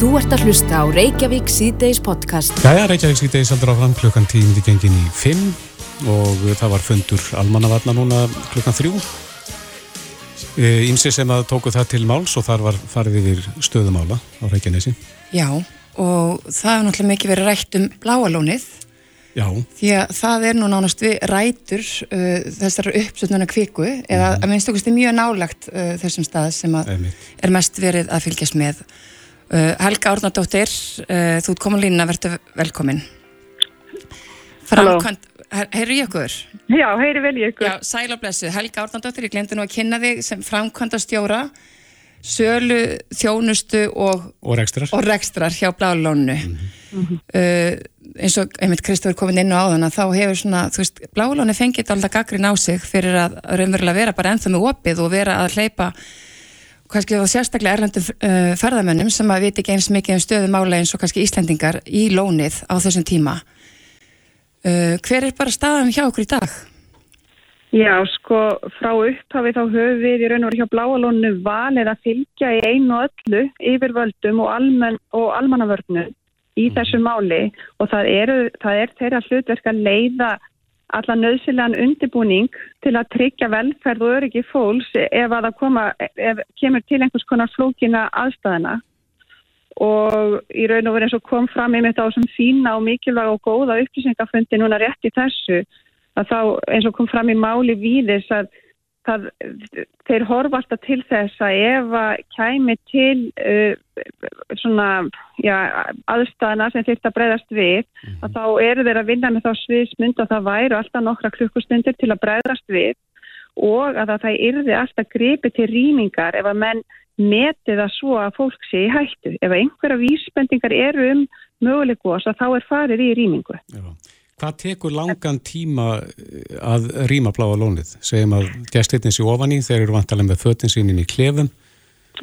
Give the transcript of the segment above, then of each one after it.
Þú ert að hlusta á Reykjavík C-Days podcast. Jæja, Reykjavík C-Days heldur áfram klukkan tímdi gengin í 5 og það var fundur almannavarna núna klukkan 3. Ímsi sem að tóku það til máls og þar var farið yfir stöðumála á Reykjanesi. Já, og það er náttúrulega mikið verið rætt um bláalónið. Já. Því að það er nú nánast við rætur uh, þessar uppsutnuna kviku eða Mhm. að minnst okkur mjög nálagt uh, þessum stað sem að Einmitt. er mest verið að fylgjast með. Uh, Helga Árnardóttir, uh, þú ert komin lína, verður velkomin. Framkvæmt, heyrðu ég okkur? Já, heyri vel ég ykkur. Já, sæl og blessu. Helga Árnardóttir, ég glemdi nú að kynna þig sem framkvæmda stjóra, sölu, þjónustu og, Og rekstrar. og rekstrar hjá Blálónu. Mhm. uh, eins og einmitt Kristófur komin inn á áðan að þá hefur svona, þú veist, Blálónu fengið alltaf gaggrin á sig fyrir að raunverulega vera bara ennþá með opið og vera að hleypa kannski þá sérstaklega erlendum uh, ferðamönnum sem að viti ekki eins mikið um stöðu mála eins og kannski Íslendingar í lónið á þessum tíma. Uh, hver er bara staðan hjá okkur í dag? Já, sko, frá upphafi þá höfum við í raun og veru hjá Bláalónu valið að fylgja í einu og öllu yfirvöldum og, almenn, og almannavörnum í þessu máli og það, eru, það er þeirra hlutverk að leiða alla nöðsilegan undibúning til að tryggja velferð og öryggi fólks ef að það koma, ef kemur til einhvers konar flókina aðstæðina og í raun og veru eins og kom fram einmitt á þessum fína og mikilvæga og góða upplýsingafundi núna rétt í þessu að þá eins og kom fram í máli víðis að það, þeir horfa alltaf til þess að ef að kæmi til uh, svona já, aðstæðana sem að breyðast við að þá eru þeir að vinna með þá sviðsmynd og það væru alltaf nokkra klukkustundir til að breyðast við og að það yrði alltaf gripi til rýmingar ef að menn meti það svo að fólk sé í hættu. Ef einhverja vísbendingar eru um möguleikos að þá er farið í rýmingu. Já. Hvað tekur langan tíma eh, að rýma bláa lónið? Segjum að gestirnir sér ofan í, þeir eru vantalega með fötin sín inn í klefum.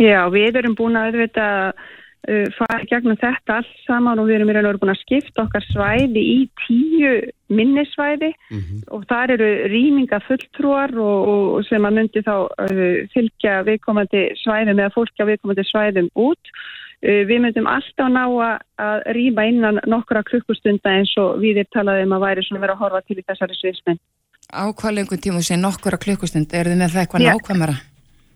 Já, við erum búin að auðvitað uh, fara í gegnum þetta allt saman og við erum í raun og veru búin að skipta okkar svæði í tíu minnisvæði og þar eru rýminga fulltrúar og, og sem að myndi þá uh, fylgja viðkomandi svæðum eða fólki á viðkomandi svæðum út. Uh, við myndum alltaf ná að, rýma innan nokkra klukkustunda eins og við er talaðum að væri svona verið að horfa til í þessari sviðsmenn. Á hvað lengum tíma sé nokkura klukkustund? Er þið með það eitthvað Já. nákvæmara?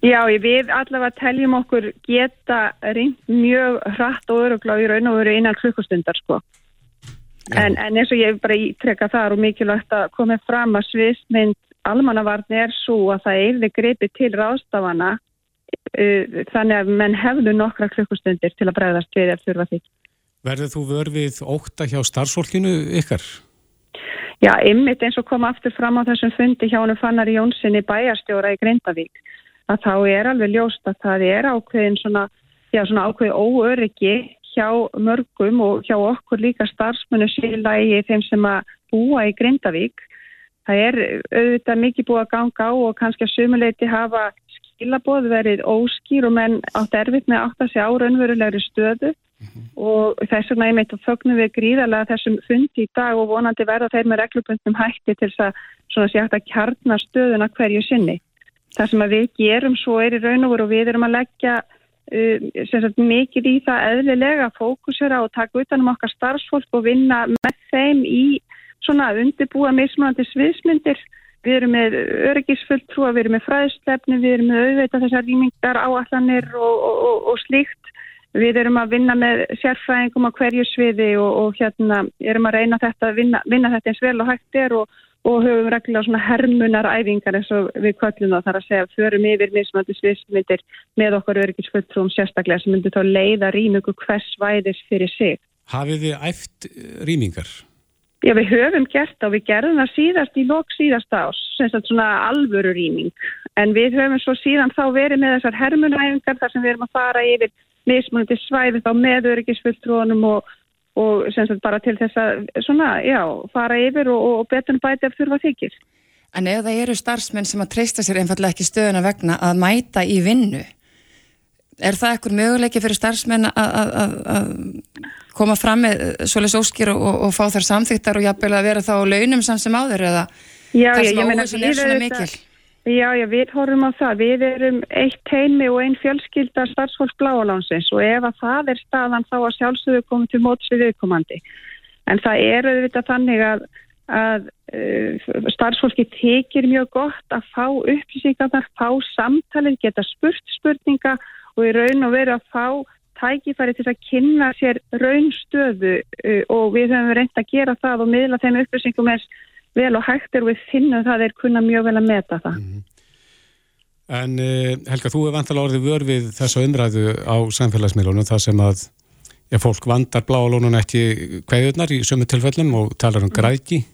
Já, við allavega teljum okkur geta reynd mjög hratt og örugla í raun og veru innan klukkustundar sko. En, en eins og ég bara ítrekka þar og mikilvægt að komið fram að sviðsmynd almannavarni er svo að það eirði gripi til ráðstafana þannig að menn hefðu nokkra klukkustundir til að bregðast við ef þurfa því. Verður þú vörfið ókta hjá starfsfólkinu ykkar? Já, ymmit eins og kom aftur fram á þessum fundi hjá hann Fannari Jónssoni bæjarstjóra í Grindavík að þá er alveg ljóst að það er ákveðin svona, já, svona ákveði óöryggi hjá mörgum og hjá okkur líka starfsmennu síðlægi þeim sem að búa í Grindavík. Það er auðvitað mikið búið að ganga á og kannski að sumuleiti hafa skilaboð verið óskýr og menn átt erfitt með átt að sé á raunverulegri stöðu og þess vegna einmitt og fögnum við gríðarlega þessum fundi í dag og vonandi verða þeir með reglubundnum hætti til þess að svona sé hægt að kjarna stöðuna hverju sinni. Það sem að við gerum svo er í raun og veru og við erum að leggja sem sagt, mikið í það eðlilega að fókusera og taka utan um okkar starfsfólk og vinna með þeim í svona að undirbúa mismunandi sviðsmyndir. Við erum með öryggisfulltrúa, við erum með fræðslefni, við erum með auðvitað þessar rýmingar áallanir og, og, og, og slíkt. Við erum að vinna með sérfræðingum á hverju sviði og, hérna erum að reyna þetta, vinna, vinna þetta eins vel og hægt er og, höfum reglulega svona hermunaræfingar eins og við kvöllum það þar að segja förum yfir mismandi sviðsmyndir með okkar öryggisfulltrúum sérstaklega sem myndir þá leiða rýmingu hvers væðis fyrir sig. Hafið þið æft rýmingar? Já, við höfum gert það og við gerðum það síðast í lok síðast ás, sem sagt svona alvöru rýming. En við höfum svo síðan þá verið með þessar hermunæfingar þar sem við erum að fara yfir mismunandi svæði þá með öryggisfulltrúanum og, og sem sagt bara til þess að svona, já, fara yfir og, og betur bæti ef þurfa þykir. En ef það eru starfsmenn sem að treysta sér einfallega ekki stöðuna vegna að mæta í vinnu, er það ekkur möguleiki fyrir starfsmenn að koma fram með svoleiðs óskir og, og fá þar samþyktar og jafnvel að vera þá launum samt sem áður eða Já, já, sem við er svona mikil? Já, já, við horfum á það. Við erum eitt heimi og einn fjölskylda starfsfólk bláalánsins og ef að það er staðan þá að sjálfsögðu komum til móts við viðkomandi. En það er auðvitað þannig að, að uh, starfsfólki tekir mjög gott að fá upplýsingar þar, fá samtalið, geta spurt spurninga og í raun og veru að fá tækifæri til að kynna sér raunstöðu uh, og við höfum reynd að gera það og miðla þeim upplýsingum eins vel og hægt er og við finnum það er kunna mjög vel að meta það. Mm -hmm. En uh, Helga, þú er vantilega orðið vör við þessa umræðu á samfélagsmiðlunum þar sem að ja, fólk vandar bláalónun ekki hverjurnar í sömu tilfellum og talar um græki.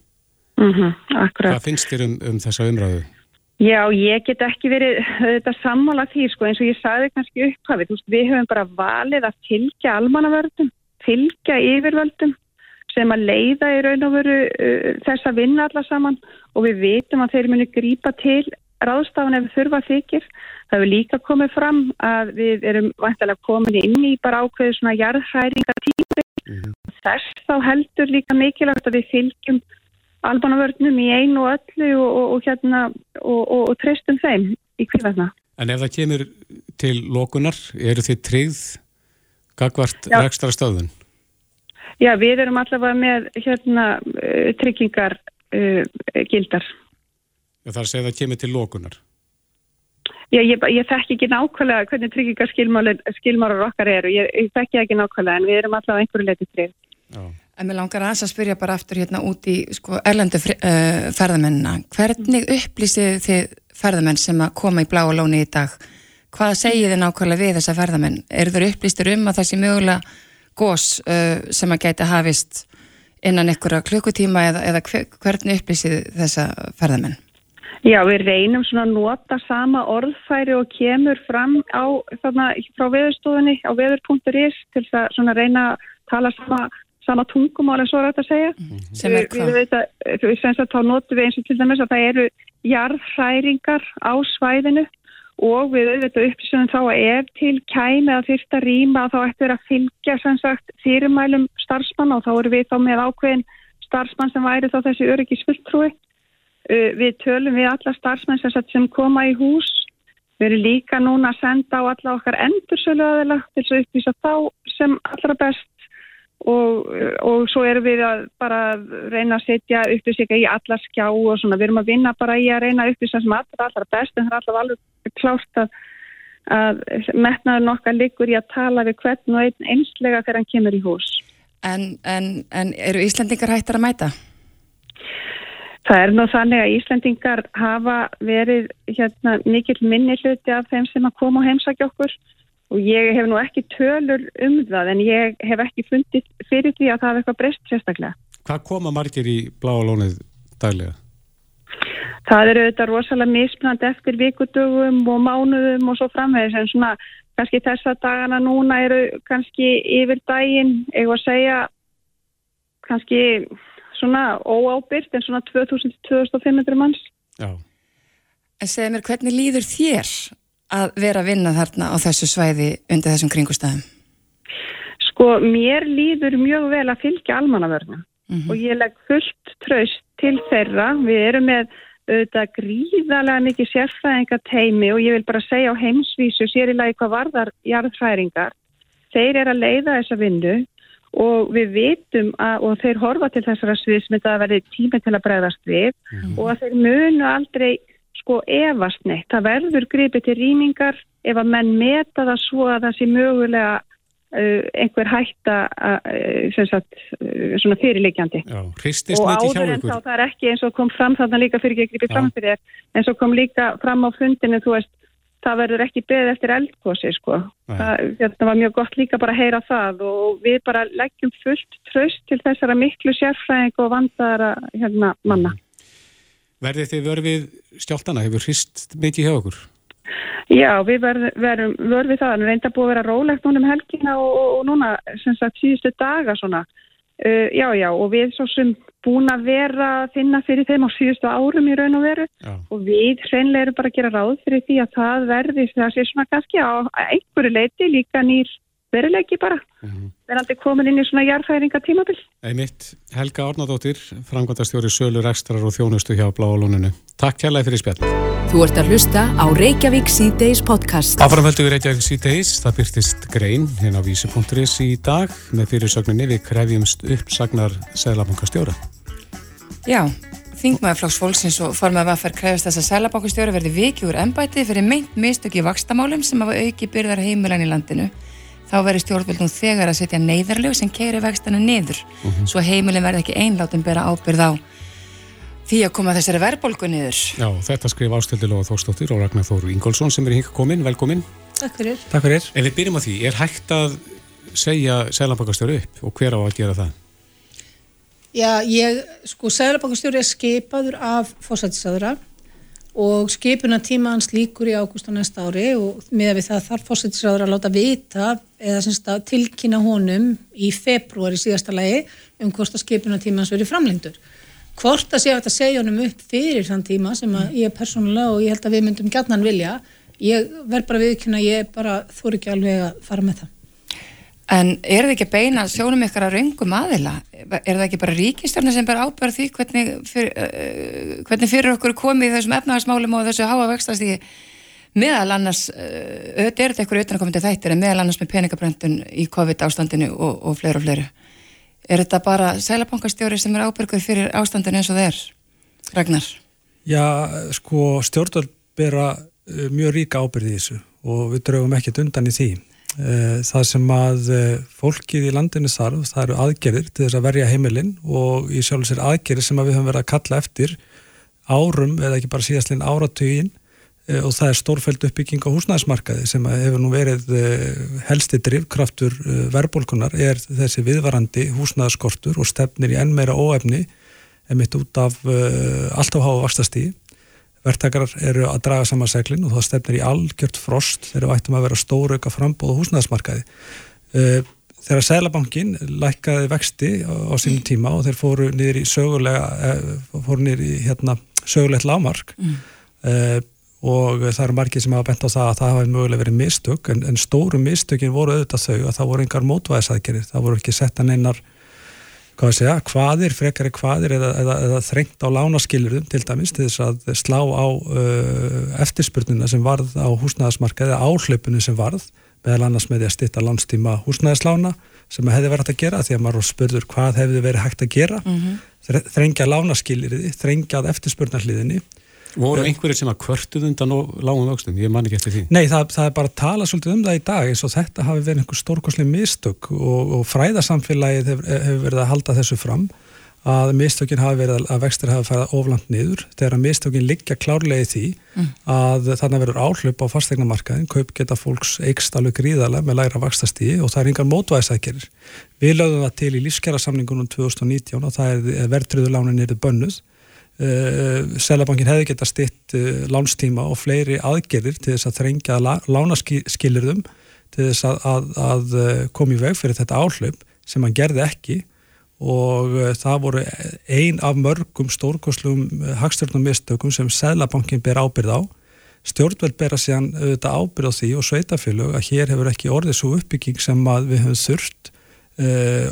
Mm -hmm, Hvað finnst þér um, um þessa umræðu? Já, ég get ekki verið þetta sammála því, sko, eins og ég sagði kannski upphafið, við höfum bara valið að fylgja almannavördum, fylgja yfirvöldum sem að leiða í raun og veru uh, þess að vinna alla saman og við vitum að þeir muni grípa til ráðstafan ef við þurfa þykir. Það hefur líka komið fram að við erum vantilega komin inn í bara ákveðu svona jarðhæringatími. Mm -hmm. Þess þá heldur líka mikilvægt að við fylgjum albanavörnum í einu og öllu og, og, og, hérna, og treystum þeim í kvíðarna. En ef það kemur til lókunar, eru þið tryggð gagvart rekstra stöðun? Já, við erum allavega með hérna uh, tryggingar uh, gildar. Já, það er að segja að það kemur til lókunar. Já, ég, ég þekk ekki nákvæmlega hvernig tryggingarskilmárar okkar eru. Ég, ég þekk ekki nákvæmlega en við erum allavega einhverju letið trygg. Já. En mér langar að að spyrja bara aftur hérna út í sko, erlendu uh, ferðamennina. Hvernig upplýsið þið ferðamenn sem að koma í blá og lóni í dag? Hvað segið þið nákvæmlega við þessa ferðamenn? Er þeir upplýstir um að sé mögulega gós uh, sem að gæti hafist innan einhverja klukkutíma eða, eða hvernig upplýsið þessa ferðamenn? Já, við reynum svona að nota sama orðfæri og kemur fram á, þarna, frá veðurstofunni á veður.is til að reyna að tala sama, sama tungumál en svo er þetta að segja. Mm -hmm. Sem er hvað? Við, við, við, við þá notum við eins og til dæmis að það eru jarðhræringar á svæðinu og við auðvitað upplýsum þá að ef til kæmi að fyrsta rýma þá ættir að fylgja sem sagt fyrirmælum starfsmann og þá eru við þá með ákveðin starfsmann sem væri þá þessi öryggisfulltrúi. Uh, við tölum við alla starfsmenn sem, sem koma í hús. Við erum líka núna að senda á alla okkar endursölu aðeila til að upplýsa þá sem allra best Og, og svo erum við að bara reyna að setja upplýsingar í alla skjá og svona, við erum að vinna bara í að reyna upplýsa sem allra allra best en það er alltaf alveg klárt að, að metnaður nokkar liggur í að tala við hvern og einn einslega þegar hann kemur í hús. En, en, en eru Íslandingar hættar að mæta? Það er nú þannig að Íslandingar hafa verið hérna, mikill minni hluti af þeim sem að koma og heimsækja okkur og ég hef nú ekki tölur um það en ég hef ekki fundið fyrir því að það er eitthvað breyst sérstaklega. Hvað koma margir í bláa lónið daglega? Það eru auðvitað rosalega mismunand eftir vikudögum og mánuðum og svo framvegis en svona kannski þessa dagana núna eru kannski yfir daginn, var að segja kannski svona óábyrgt en svona 2000-2500 manns. Já. En segð mér hvernig líður þér að vera að vinna þarna á þessu svæði undir þessum kringustæðum? Sko, mér líður mjög vel að fylgja almannavörnum mm -hmm. og ég legg fullt tröst til þeirra. Við erum með auðvitað gríðarlega mikið sérfræðinga teimi og ég vil bara segja á heimsvísu sér í lagi hvað varðar jarðfræðingar. Þeir eru að leiða þessa vinnu og við vitum að, og þeir horfa til þessara sviðsmynda að verði tími til að bregðast við mm -hmm. og að þeir munu aldrei sko efast neitt. Það verður gripið til rýmingar ef að menn meta það svo að það sé mögulega uh, einhver hætta uh, sagt, uh, svona fyrirleikjandi. Já, mikið hjá ykkur. Þá, það er ekki eins og kom fram þarna líka fyrir ekki að gripið fram fyrir þér, eins og kom líka fram á fundinu, þú veist, það verður ekki beð eftir eldkósi sko. Það, það var mjög gott líka bara að heyra það og við bara leggjum fullt tröst til þessara miklu sérfræðing og vandara hérna manna. Verðið þið verfið stjáltana? Hefur hrist mikið hjá okkur? Já, við verðum verfið það. Það reynda búið að vera rólegt núna um helgina og, og, og núna sem sagt síðustu daga svona. Uh, já, já, og við svo sem búin að vera að finna fyrir þeim á síðustu árum í raun og veru já. og við hreinlega erum bara að gera ráð fyrir því að það verði það sé svona kannski á einhverju leiti líka nýr veruleiki bara mm -hmm. verðandi komin inn í svona jarðfæringa tímabill. Einmitt, Helga Ornadóttir, frangvandastjóri Sölur Ekstrar og þjónustu hjá Bláalóninu. Takk kærlega fyrir spjall. Þú ert að hlusta á Reykjavík C-Days podcast. Áframhöldu við Reykjavík C-Days, það byrtist grein hérna á vísi.is í dag með fyrirsögninni við krefjumst uppsagnar Sælabankastjóra. Já, Þingmaðurflokks fólksins og formað var að fara krefast þess að Sælabankastjóra verði vikið úr ennbæti fyrir meint mistöki vakstamálum sem hafa auki byrðar heimilan í landinu þá verður stjórnvöldum þegar að setja neyðarlegu sem keiri vextana niður mhm. -huh. svo heimilin verði ekki einlátum bera ábyrð á því að koma þessari verðbólgu niður. Já, þetta skrif ástöldilóða Þórstóttir og Ragnar Þóru Ingólfsson sem er hinga komin, velkomin. Takk fyrir. Takk fyrir. Ef við byrjum á því, er hægt að segja Sælabankastjóri upp og hver á að gera það? Já, ég, sko, Sælabankastjóri er skipaður af fósættisáðura og skipuna tíma hans líkur í ágúst á næsta ári og með við það þarf fósættisraður að láta vita eða semst að tilkynna honum í februar í síðasta lagi um hvort að skipuna tíma hans verið framlengdur. Hvort að að þetta segja honum upp fyrir þann tíma sem að ég er persónulega og ég held að við myndum gætnan vilja, ég verð bara viðkynna, ég bara þór ekki alveg að fara með það. En er það ekki beina sjónum ykkur að raungum aðila? Er það ekki bara ríkistjórnir sem ber ábæra því hvernig, fyr, uh, hvernig fyrir okkur komið í þessum efnahagsmálum og þessu háa vextastíði meðal annars, uh, er þetta ykkur auðvitaðnakomandi þættir en meðal annars með peningabröndun í COVID ástandinu og, og fleiri og fleiri. Er þetta bara sælabankastjóri sem er ábyrgur fyrir ástandinu eins og þeir? Ragnar? Já, sko stjórnvöld bera uh, mjög ríka ábyrði í þessu og við draugum ekkert undan í því. Eh, það sem að eh, fólkið í landinu þarf, það eru aðgerðir til þess að verja heimilinn og í sjálf sér aðgerðir sem að við höfum verið að kalla eftir árum eða ekki bara síðastlinn áratugin eh, og það er stórfæld uppbygging á húsnæðismarkaði sem hefur nú verið helsti drivkraftur verbulkunar er þessi viðvarandi húsnæðaskortur og stefnir í enn meira óefni emitt út af alltaf háa vastastíði verktakarar eru að draga saman seglinn og það stefnir í algjört frost þegar við ættum að vera stóru auka frambóð og húsnæðismarkaði. Eh, þegar Sælabankin lækkaði vexti á sínum tíma og þeir fóru niður í sögulega, eh, fóru niður í hérna, sögulegt lámark mm. uh, og það eru margir sem hafa bent á það að það hafi mögulega verið mistök en, en stóru mistökin voru auðvitað þau að það voru engar mótvæðisaðgerir, það voru ekki sett að neinar hvað að segja, hvaðir, frekari hvaðir eða, eða, eða þrengt á lánaskilurðum til dæmis til þess að slá á uh, eftirspurnuna sem varð á húsnæðasmarka eða áhlaupunum sem varð meðal annars með því að stitta landstíma húsnæðislána sem hefði verið hægt að gera því að maður spurður hvað hefði verið hægt að gera mm -hmm. þrengja lánaskilirði, þrengjað eftirspurnarliðinni Voru einhverjir sem að kvörtuð undan og lágum vöxtum? Ég man ekki eftir því. Nei, það, það er bara að tala svolítið um það í dag eins og þetta hafi verið einhver stórkoslega mistök og, og fræðarsamfélagið hefur, hefur verið að halda þessu fram að mistökin hafi verið að vextir hafi færið oflant niður þegar að mistökin liggja klárlega í því mm. að þannig verður áhlaup á fastegnamarkaðin, kaup geta fólks eikst alveg gríðarlega með læra vaxtastíði og það er yngar mótvæðisækjerir. Við lögum það til í lífskjara samningunum 2019 og það er verðtriðulánin er bönnuð Sælabankin hefði geta stitt uh, lánstíma og fleiri aðgerðir til þess að þrengja lánaskilirðum til þess að, að, að uh, koma í veg fyrir þetta áhlaup sem hann gerði ekki. Og það voru ein af mörgum stórkoslum hagstjórnum mistökum sem Sælabankin ber ábyrð á. Stjórnveld bera síðan auðvitað ábyrð á því og sveitafélög að hér hefur ekki orðið svo uppbygging sem við höfum þurft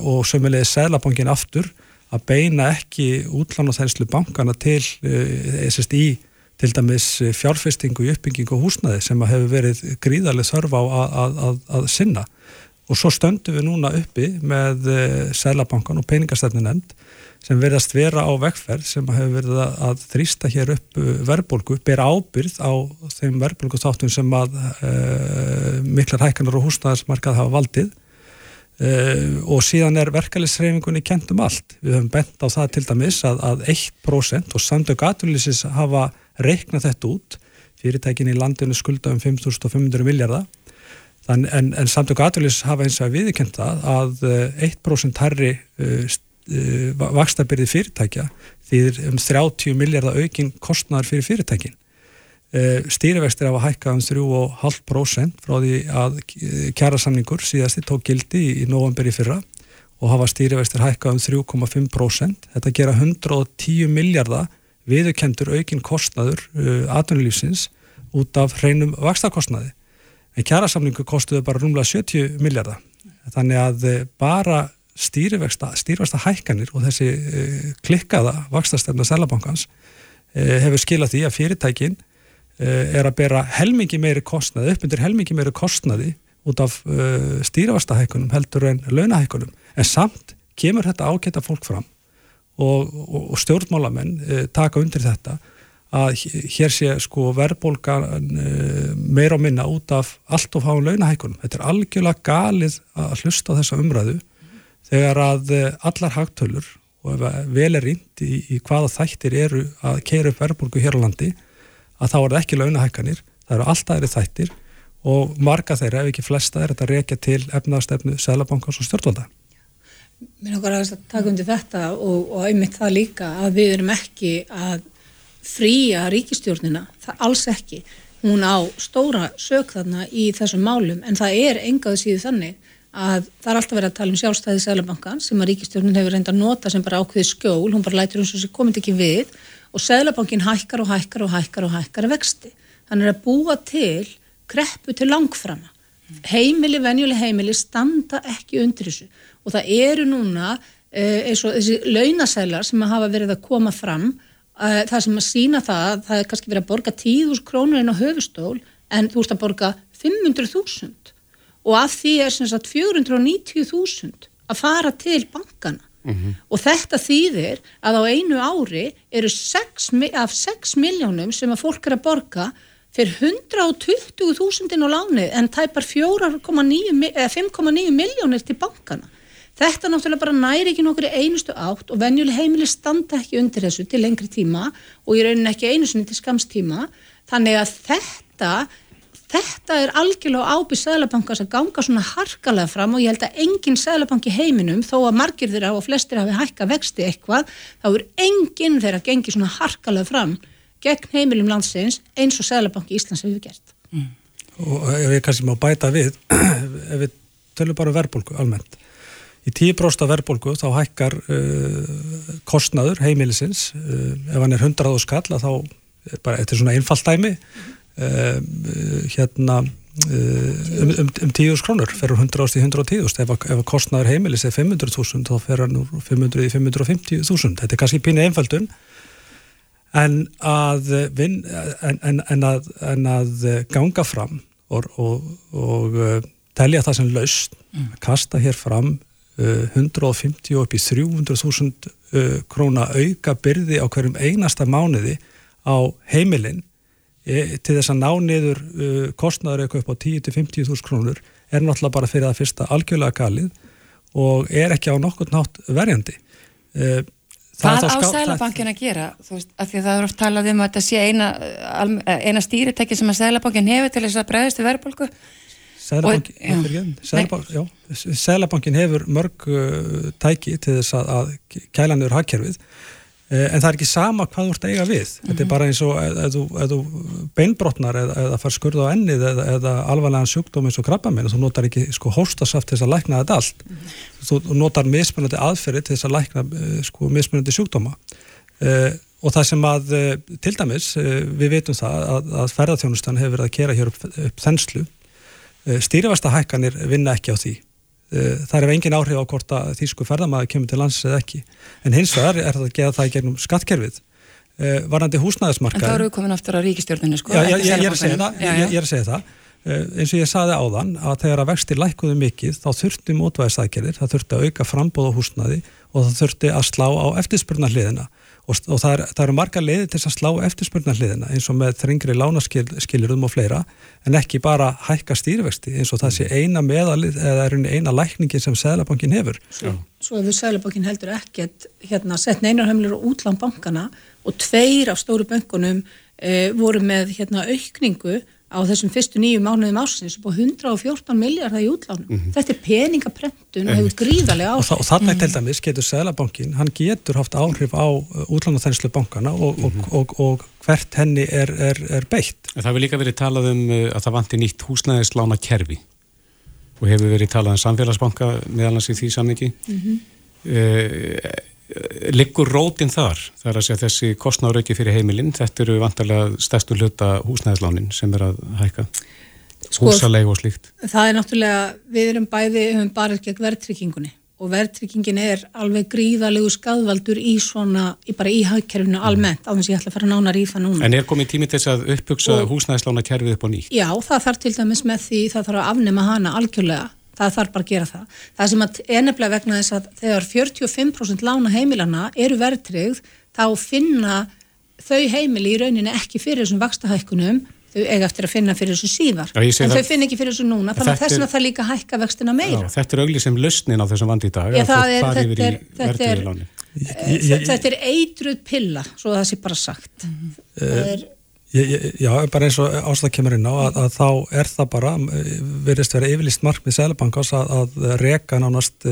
og sömulegið Sælabankin aftur að beina ekki útlánaþænslu bankana til eh, til dæmis fjárfestingu í uppbyggingu og húsnaði sem hefur verið gríðarlega þörf á að, að, að, að sinna. Og svo stöndum við núna uppi með eh, Sælabankan og peningastefnin end sem verðast vera á vegferð sem hefur verið að þrýsta hér upp eh, verðbólgu, ber ábyrð á þeim verðbólgu þáttum sem að e, miklar hækkanar og húsnaðarsmarkað hafa valdið Uh, og síðan er verkefælisreifingunni kent um allt. Við höfum bent á það til dæmis að, að 1% og samtök aturlýsis hafa reiknað þetta út. Fyrirtækin í landinu skulda um 5.500 miljardar en, en samtök aturlýsis hafa eins og viðkent það að 1% herri uh, uh, vakstabyrði fyrirtækja því um 30 miljardar aukin kostnar fyrir fyrirtækin Eh, stýrivextir hafa hækkað um 3,5% frá því að kjærasamningur síðasti tók gildi í, november í fyrra og hafa stýrivextir hækkað um 3,5%. Þetta gera 110 miljardar viðurkendur aukin kostnaður uh, atvinnulífsins út af hreinum vakstakostnaði. en kjærasamningu kostuðu bara rúmlega 70 miljardar þannig að eh, bara stýrivexta, stýrivexta hækkanir og þessi klikkaða vakstastemna Sælabankans uh, hefur skilað því að fyrirtækin uh, er að bera helmingi meiri kostnaði, uppmyndir helmingi meiri kostnaði út af stýrivexta hækkunum heldur en launahækkunum en samt kemur þetta ágæta fólk fram og, og, og stjórnmálamenn taka undir þetta að hér sé sko verðbólgan meira og minna út af allt of háum launahækunum. Þetta er algjörlega galið að hlusta á þessa umræðu þegar að eh, allar hagtölur og vel er reynd í, í hvaða þættir eru að keira upp verðbólgu hér á landi að þá er það ekki launahækkanir, það eru alltaf eru þættir og marga þeirra, ef ekki flesta, er þetta reykja til efnaðastefnu, selabankars og stjórnvalda. Mér nokkar að taka undir þetta og, og einmitt það líka að við erum ekki að fría ríkistjórnina, það alls ekki. Hún á stóra sög þarna í þessum málum en það er engaðu síðu þannig að það er alltaf verið að tala um sjálfstæði Sælabankan sem að ríkistjórnin hefur reynda að nota sem bara ákveði skjól, hún bara lætur eins og þessi komið ekki við og Sælabankin hækkar og hækkar og hækkar og hækkar vexti. Þannig að búa til kreppu til langframa. Heimili, venjuleg heimili standa ekki undir þessu og það eru núna eh, eins og þessi launasælar sem hafa verið að koma fram eh, það sem að sína það, það er kannski verið að borga 10.000 krónur inn á höfustól en þú ert að borga 500.000 og af því er sem sagt 490.000 að fara til bankana mm -hmm. og þetta þýðir að á einu ári eru 6, af 6 miljónum sem að fólk er að borga fyrir 120.000 inn á láni en tæpar 5,9 miljónir til bankana. Þetta náttúrulega bara næri ekki nokkur í einustu átt og venjuleg heimili standa ekki undir þessu til lengri tíma og í rauninni ekki einu sinni til skamstíma. Þannig að þetta Þetta er algjörlega ábyrð Sælabankars að ganga svona harkalega fram og ég held að enginn Sælabanki heiminum þó að margir þeirra og flestir hafi hækka vexti eitthvað þá er enginn þeirra gengið svona harkalega fram gegn heimilum landsins eins og Sælabanki Íslands hefur gert. Mm. Og ég kannski má bæta við, ef við tölum bara um verðbólku almennt. Í 10% verðbólku þá hækkar uh, kostnaður heimilisins, uh, ef hann er 100 skall þá bara, er svona einfallstæmi Uh, hérna uh, um, um, um 10.000 krónur ferur 100 ást í 110.000 ef, ef kostnaður heimilis er 500.000 þá fer hann úr 500 í 550.000 þetta er kannski pínu einföldun en að, vin, en, en, en, að en að ganga fram og, og, og uh, telja það sem laust mm. kasta hér fram 150 upp í 300.000 króna auka byrði á hverjum einasta mánuði á heimilinn til þess að ná niður uh, kostnaður eitthvað upp á 10-50 þús krónur er náttúrulega bara fyrir það fyrsta algjörlega galið og er ekki á nokkur nátt verjandi. Uh, Hvað á Sælabankin að gera? Þú veist, af því að það er oft talað um að þetta sé eina, eina stýritæki sem að Sælabankin hefur til þess að bregðast í verðbólku. Sælabankin hefur mörg tæki til þess að, að kæla niður hagkerfið Eh, en það er ekki sama hvað þú ert að eiga við. Mm -hmm. Þetta er mhm. bara eins og ef þú beinbrotnar eða, eða far skurð á ennið eða, eða alvarlegan sjúkdóm eins og krabbaminn, þú notar ekki sko hóstasaft til þess að lækna þetta allt. Mm -hmm. Þú notar mismunandi aðferði til þess að lækna eh, sko mismunandi sjúkdóma. Uh, og það sem að, til dæmis, við veitum það að, að ferðarþjónustan hefur verið að kera hér upp, upp þenslu. Stýrifasta hækkanir vinna ekki á því. Eh, það er engin áhrif á hvort að þýsku ferðamæði kemur til lands eða ekki. En hins vegar er það að geða það í gegnum skattkerfið. Eh, varandi húsnæðismarka En þá eru við komin aftur á ríkistjórninu sko, já, já, ég, ég, er það, já, ég er að segja það. Eh, eins og ég saði áðan að þegar að vexti lækuðu mikið þá þurfti mótvæðisækjarir það þurfti að auka frambóð á húsnæði og það þurfti að slá á eftirspurnarliðina og, og það, er, það eru marga leiði til að slá eftirspurnarliðina eins og með þringri lánaskilurðum og fleira en ekki bara hækka stýrivexti eins og það sé eina meðalið eða er eina lækningin sem Sælabankin hefur. Svo, svo hefur Sælabankin heldur ekkert hérna, sett neinarhemlir og útlán bankana og tveir af stóru bankunum eh, voru með hérna, aukningu á þessum fyrstu nýju mánuðum ásins og 114 miljardar í útlánum. Mm -hmm. Þetta er peningaprentun og hefur gríðarlega áhrif. Og, og þannig mm -hmm. til dæmis getur Sælabankin, hann getur haft áhrif á uh, útlánaþenslu bankana og, mm -hmm. og, og hvert henni er, er, er beitt. Það hefur líka verið talað um uh, að það vanti nýtt húsnæðislána kerfi og hefur verið talað um samfélagsbanka meðalans í því samviki. Uh, liggur rótin þar það er að segja þessi kostnárauki fyrir heimilinn þetta eru vantarlega stærstu hluta húsnæðislánin sem er að hækka sko, húsaleg og slíkt. Það er náttúrulega, við erum bæði, við höfum bara gegn verðtryggingunni og verðtryggingin er alveg gríðalegu skadvaldur í svona, í bara í hagkerfinu mm. almennt, á þess að ég ætla að fara nánar í það núna. En er komið tími til þess að uppbyggsa húsnæðislána kerfið upp á nýtt? Já, það þarf til dæmis með því, það þarf að afnema hana algjörlega, það þarf bara að gera það. Það sem að enneflega vegna þess að þegar 45% lána heimilana eru verðtryggð, þá finna þau heimili í rauninni ekki fyrir þessum vakstahækkunum þau eiga eftir að finna fyrir þessu síðar. Já, en þau finna ekki fyrir þessu núna þannig að þess vegna það líka hækka vextina meira. já, Þetta er auglið sem lausnin á þessum vandi í dag já, er, þetta, er, þetta, er, þetta er eitruð pilla svo það sé bara sagt. Mm -hmm. er, Já, bara eins og ástæða kemur inn á að, að þá er það bara verðist vera yfirlist markmið Sælabankás að, að reka nánast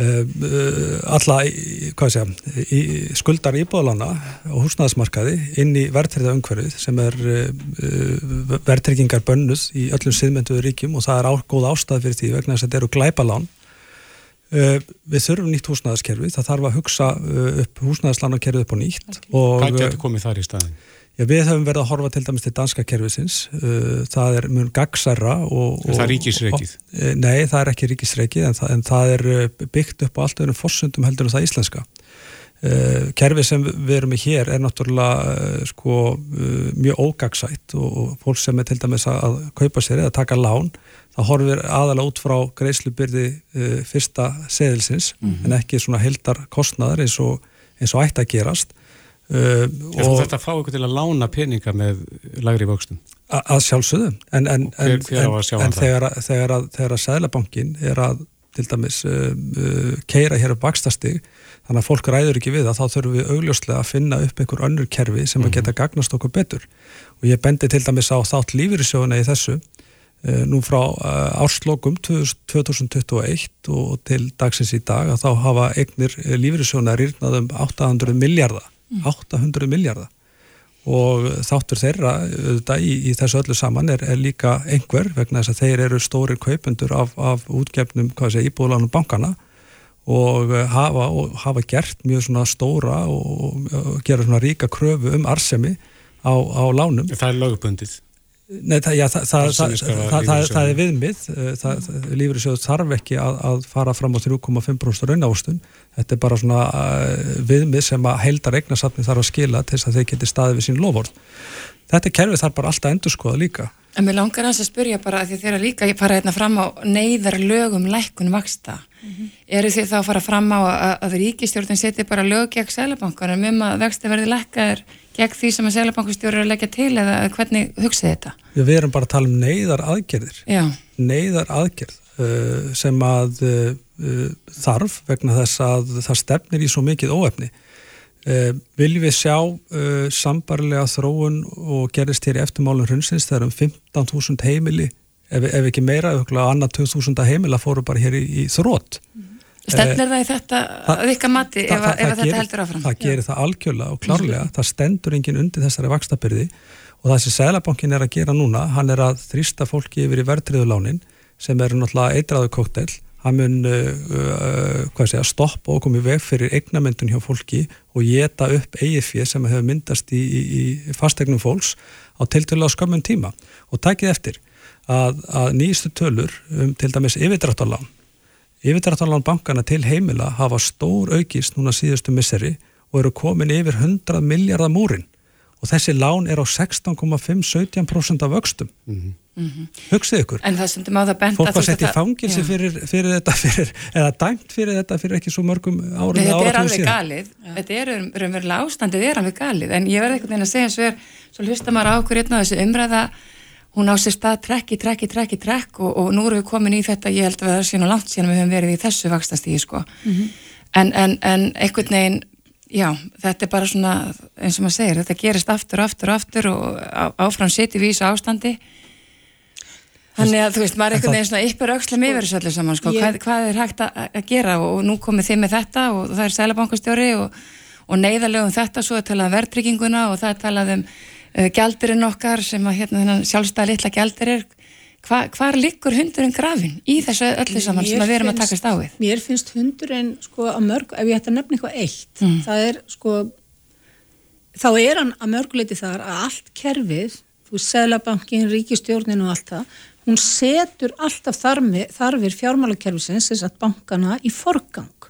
Eh, alla segja, skuldar íbúðalana og húsnæðismarkaði inn í verðtriða umhverfið sem er eh, verðtryggingar bönnuð í öllum siðmynduðu ríkjum og það er á, góð ástæð fyrir því vegna þess að þetta eru glæpalán eh, við þurfum nýtt húsnæðiskerfið það þarf að hugsa upp húsnæðislánakerfið upp á nýtt Hvað getur komið þar í staðin? Já, við höfum verið að horfa til dæmis til danska kervisins, uh, það er mjög gagsæra og... Er það ríkisreikið? Uh, nei, það er ekki ríkisreikið en, en það er uh, byggt upp á allt öðrum fossundum heldur en það íslenska. Uh, kerfið sem við erum í hér er náttúrulega sko, mjög ógagsætt og, og fólk sem er til dæmis að, kaupa sér eða taka lán, það horfir aðalega út frá greiðslubyrði fyrsta seðilsins mm -hmm. en ekki svona heldar kostnaðar eins og, eins og ætti að gerast Uh, Þú þarfst að fá ykkur til að lána peninga með lagri vöxtum? Að sjálfsögðu, en, en, hver, hver en, en þegar, þegar að, að Sæðlabankin er að til dæmis uh, uh, keira hér upp vakstastig, þannig að fólk ræður ekki við það, þá þurfum við augljóslega að finna upp einhver önnur kerfi sem mm -hmm. að geta gagnast okkur betur og ég bendi til dæmis á þátt lífyrirsjóðuna í þessu nú frá árslokum 2021 og til dagsins í dag að þá hafa eignir lífyrirsjóðuna rýrnað um 800 miljardar 800 miljardar og þáttur þeirra auðvitað, í, í þessu öllu saman er, er líka einhver vegna þess að þeir eru stórir kaupendur af, af útgefnum íbúðlánum bankana og hafa, og hafa gert mjög stóra og, og gera ríka kröfu um arsemi á, á lánum. Það er lögubundið. Nei, það, já, það, það, það er viðmið, eh, lífriðsjóð þarf ekki að, að fara fram á 3,5% raunávostun, þetta er bara svona uh, viðmið sem að heildar eignasatni þarf að skila til þess að þeir geti staðið við sín lofvort. Þetta kerfið þarf bara alltaf að endur skoða líka. En mér langar að spurja bara að því þeirra líka fara hérna fram á neyðar lögum lækkun vaksta. Mm -hmm. Eru þið þá að fara fram á að, að ríkistjórnum seti bara lög gegn sælabankanum um að vexti verði lækkaður gegn því sem að Sælabankastjóri er að leggja til eða hvernig hugsið þetta? Já, við erum bara að tala um neyðar aðgerðir Já. neyðar aðgerð uh, sem að uh, þarf vegna þess að það stefnir í svo mikið óefni uh, viljum við sjá uh, sambarlega þróun og gerist hér í eftirmálun hrunsins þegar um 15.000 heimili ef, ef ekki meira, annað 2.000 heimila fóru bara hér í, í þrótt mm. Stefnir það í þetta að vika mati ef, ef þetta gerir, heldur áfram? Það gerir það algjörlega og klárlega, það stendur enginn undir þessari vakstabyrði og það sem Sælabankin er að gera núna, hann er að þrýsta fólki yfir í verðtriðulánin sem eru náttúrulega eitraðu kóktel, hann mun uh, uh, stoppa og komið veg fyrir eignamyndun hjá fólki og geta upp eigifið sem hefur myndast í, í, í fastegnum fólks á tiltölu á skömmun tíma. Og takið eftir að, að nýjastu tölur um til dæmis yfirdráttalán Yfirdrættarlán bankana til heimila hafa stór aukist núna síðustu misseri og eru komin yfir 100 miljardar múrin og þessi lán er á 16,5-17% af vöxtum. Mm -hmm. Hugsið ykkur. En það sem má það benda... Fólk var sett í fangilsi fyrir, fyrir þetta, fyrir, eða dæmt fyrir þetta fyrir ekki svo mörgum árum eða áratum síðan. Þetta er alveg galið. Já. Þetta er raunverulega ástandið, þetta er alveg galið. En ég verði einhvern veginn að segja svo er, svo hlusta maður á okkur einna á þessu umræða hún á sér stað trekki, trekki, trekki, trekk og, og nú erum við komin í þetta, ég held að það sé nú langt síðan við höfum verið í þessu vakstastíði sko. Mm -hmm. en, en, en einhvern veginn, já, þetta er bara svona, eins og maður segir, þetta gerist aftur aftur aftur og áfram sitt í vísu ástandi. Þannig að þú veist, maður er einhvern veginn svona yppur aukslega með verið svolítið saman, sko, ég... hvað, hvað er hægt að, gera og, nú komið þið með þetta og það er sælabankastjóri og, og neyðarlegum þetta, svo er talað um verðtrygginguna og það er talað um gældirinn okkar sem að hérna sjálfstæða litla gældirir Hva, hvar liggur hundurinn grafin í þessu öllu saman mér sem við erum að takast á við? Mér finnst hundurinn sko að mörg, ef ég ætti að nefna eitthvað eitt mm. það er sko þá er hann að mörguleiti þar að allt kerfið þú veist, Sælabankin, Ríkistjórnin og allt það, hún setur alltaf þarmi, þarfir fjármálakerfisins, þess að bankana, í forgang.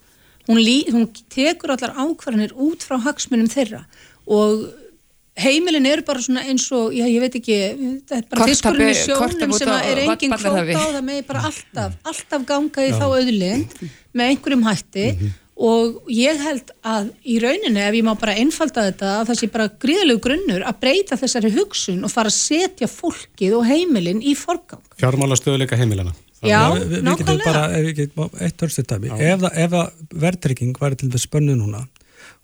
Hún, lí, hún tekur allar ákvarðanir út frá hagsmunum þeirra og heimilin eru bara svona eins og, já ég veit ekki, þetta er bara fiskurinn í sjónum sem er engin kvóta á það með bara alltaf, alltaf ganga í já. þá auðlind með einhverjum hætti mm -hmm. og ég held að í rauninni, ef ég má bara einfalda þetta, að það sé bara gríðalegu grunnur að breyta þessari hugsun og fara að setja fólkið og heimilin í forgang. Fjármála stöðuleika heimilina. Já, við, við getum bara, ef ef, ef að verðtrygging væri til þess spönnu núna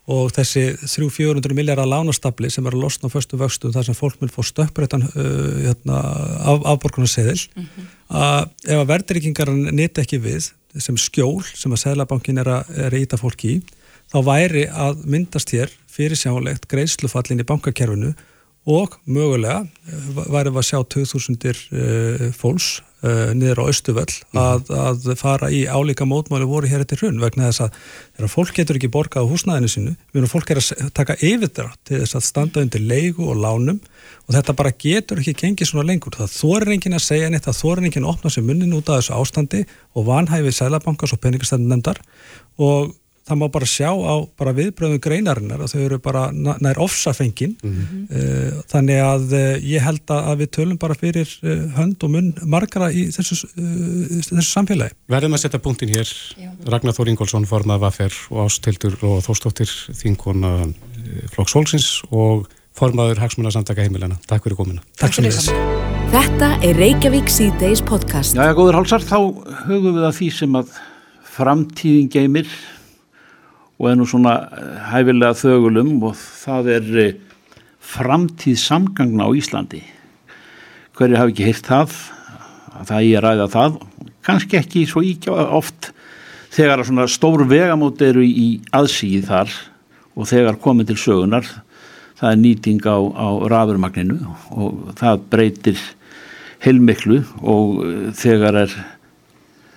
og þessi 300-400 miljardar lánastabli sem er að losna á förstu vöxtu þar sem fólk vil fá stöpprættan uh, hérna, af, afborgunarseðil mm -hmm. að ef að verðryggingar nýtt ekki við sem skjól sem að Sælabankin er að, íta fólk í þá væri að myndast hér fyrir sjálegt greiðslufallin í bankakerfinu og mögulega eh, væri að sjá 2000 uh, fólks uh, niður á Östuvöll mhm. að, að fara í álíka mótmáli voru hér eftir hrun vegna þess að þegar fólk getur ekki borgað á húsnæðinu sinu, við erum fólk er að taka yfirdrátt til þess að standa undir leigu og lánum og þetta bara getur ekki gengið svona lengur. Það þorir enginn að segja neitt, það þorir enginn að opna sér munnin út af þessu ástandi og vanhæfið sælabankars og peningastæðin nefndar og það má bara sjá á bara viðbröðum greinarinnar og þau eru bara nær ofsafengin mm -hmm. þannig að eh, ég held að við tölum bara fyrir eh, hönd og munn margara í þessu, þessu samfélagi. Verðum að setja punktin hér Já. Ragnar Þór Ingólfsson formað Vaffer og Ástildur og Þórstóttir þinkona Flokks Holsins og formaður Hagsmunasamtaka heimilana. Takk fyrir komina. Takk fyrir þess. Þetta er Reykjavík C-Days podcast. Já, já, góður hálsar, þá hugum við að því sem að framtíðin geymir og er nú svona eh, hæfilega þögulum og það er eh, framtíð samgangna á Íslandi. Hverju hafi ekki heyrt það það ég ræða það kannski ekki svo íkjá oft þegar svona stór vegamót eru í aðsíð þar og þegar komið til sögunar það er nýting á, á rafurmagninu og það breytir heilmiklu og eh, þegar er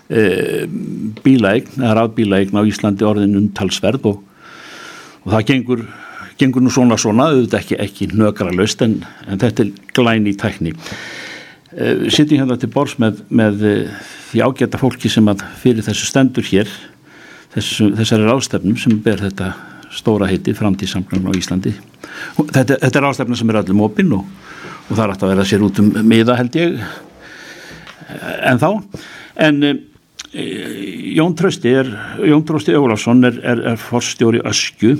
bílaegn, eða rafbílaegn á Íslandi orðin umtalsverð og, og það gengur, gengur nú svona svona, auðvitað ekki, ekki nökra löst en, en þetta er glæni í tækni. E, Sittum hérna til bors með, með e, því ágæta fólki sem að fyrir þessu stendur hér, þessu, þessari rástefnum sem ber þetta stóra heiti framtíðsamkvæmum á Íslandi. Þetta, þetta er rástefna sem er öllum opinn og, og það er alltaf að vera sér út um miða held ég en þá. En Eh, Jón Trösti er, Jón Trösti Ólafsson er, er, er forstjóri öskju.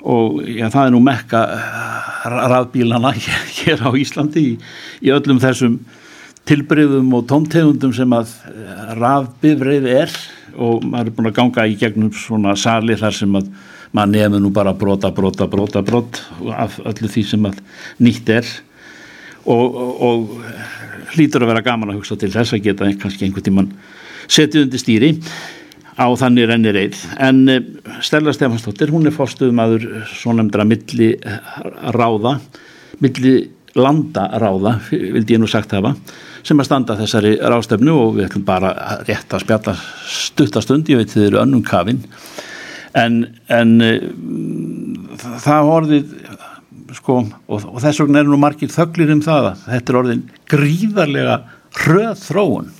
Og já, það er nú mekka eh, rafbílana hér á Íslandi í, í öllum þessum tilbreyðum og tómtegundum sem að eh, rafbifreið er. Og maður er búin að ganga í gegnum svona sali þar sem að maður nefnir nú bara brota, brota, brota, brot af öllu því sem að nýtt er. Og, og, og hlýtur að vera gaman að hugsa til þess að geta kannski einhvern tíman setið undir stýri. Á þannig rennir einn en eh, Stella Stefansdóttir hún er fórstuðum svo nefndra milli ráða milli landa ráða vildi ég nú sagt hafa sem að standa þessari rástefnu og við ætlum bara rétt að spjalla stuttastund, ég veit þið eru önnum kafin en, en eh, það orðið sko og, og þess vegna er nú margir þöglir um það að þetta er orðin gríðarlega hröð þróun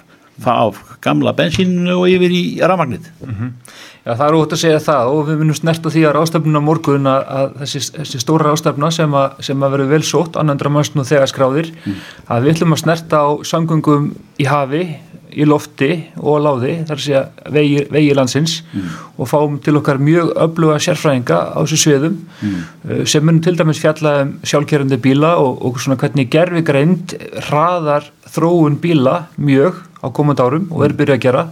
á gamla bensíninu og yfir í rafmagnit mm -hmm. Já það er út að segja það og við minnum snert á því að rástafnuna morgun að, að þessi, þessi stóra rástafna sem að, að verður vel sótt annandra mannsnú þegar skráðir mm. að við ætlum að snert á samgöngum í hafi, í lofti og láði, þar sé að vegi, vegi landsins mm. og fáum til okkar mjög öfluga sérfræðinga á þessu sviðum mm. sem munum til dæmis fjalla um sjálfkerrandi bíla og, og svona hvernig gerfigreind hraðar þróun bíla mjög á komund árum og er byrjað að gera.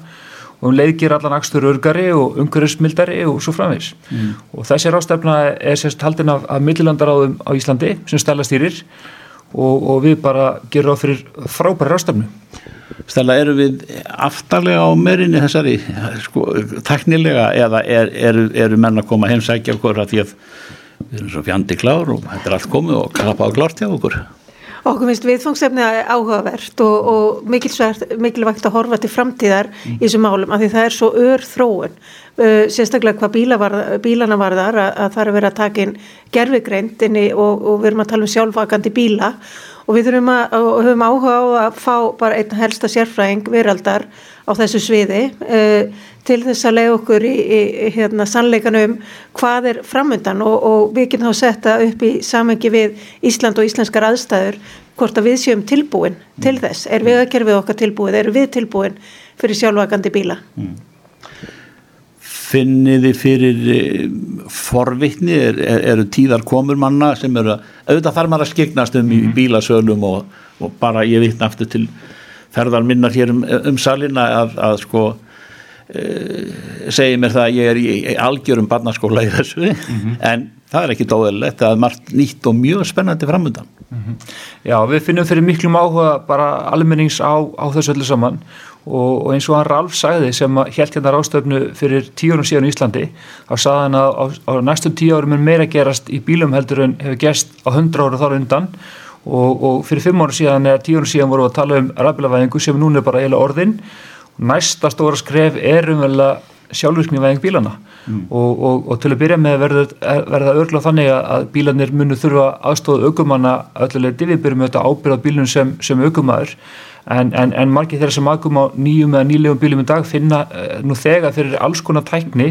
Og hún leiðgir allan axtur örgari og umhverjusmildari og svo framvegs mm. og þessi rástefna er sérst haldin af, af millilandaráðum á Íslandi sem stæla stýrir. Og, og við bara gerum á fyrir frábæri rástefnu Stæla, eru við aftarlega á meirinni þessari sko, teknilega eða eru er, er menn að koma heimsækja okkur að því að við erum svo fjandi klár og þetta er allt komið og klappa á klárt hjá okkur Okkur finnst viðfangsefni áhugavert og, og mikilvægt að horfa til framtíðar mm. í þessum málum af því það er svo ör þróun uh, sérstaklega hvað bíla var, bílana varðar að, að það er vera að taka inn gerfigreint og, og við erum að tala um sjálfvakandi bíla og við þurfum að, og höfum áhuga á að fá bara einn helsta sérfræðing veraldar á þessu sviði uh, til þess að leiða okkur í, í, í hérna, sannleikanum hvað er framöndan og, og við getum þá setta upp í samengi við Ísland og íslenskar aðstæður hvort að við séum tilbúin til mm. þess, er við að kerfið okkar tilbúin, er við tilbúin fyrir sjálfvagandi bíla? Mm finniði fyrir eh, forvittni, er, er, eru tíðar komur manna sem eru að, auðvitað þarf maður að skeignast um í mhm. bílasölum og, og bara ég vittna aftur til ferðar minnar hér um, um salina að, að sko e, segi mér það að ég er í, algjörum barnaskóla í þessu mm -hmm. en það er ekki dóðilegt, það er margt nýtt og mjög spennandi framöndan. Mm -hmm. Já, við finnum fyrir miklum áhuga bara almennings á, á þessu öllu saman og, og eins og hann Ralf sagði sem held hérna rástöfnu fyrir tíurum síðan í Íslandi þá sagði hann að á, á næstum tíu árum er meira gerast í bílum heldur en hefur gest á hundra ára þar undan og, og fyrir fimm ára síðan eða tíurum síðan voru að tala um rafbílavæðingu sem núna er bara eila orðin næsta stóra skref er umvel sjálfvirknivæðing bílana mm. og, og, og til að byrja með verður, það örgla þannig að bílanir munu þurfa aðstóða aukumanna öllulega divibyrjum auðvitað ábyrða bílun sem, sem aukumæður en, en, en margir þeirra sem aðgum á nýjum eða nýlegum bílum í dag finna uh, nú þegar fyrir alls konar tækni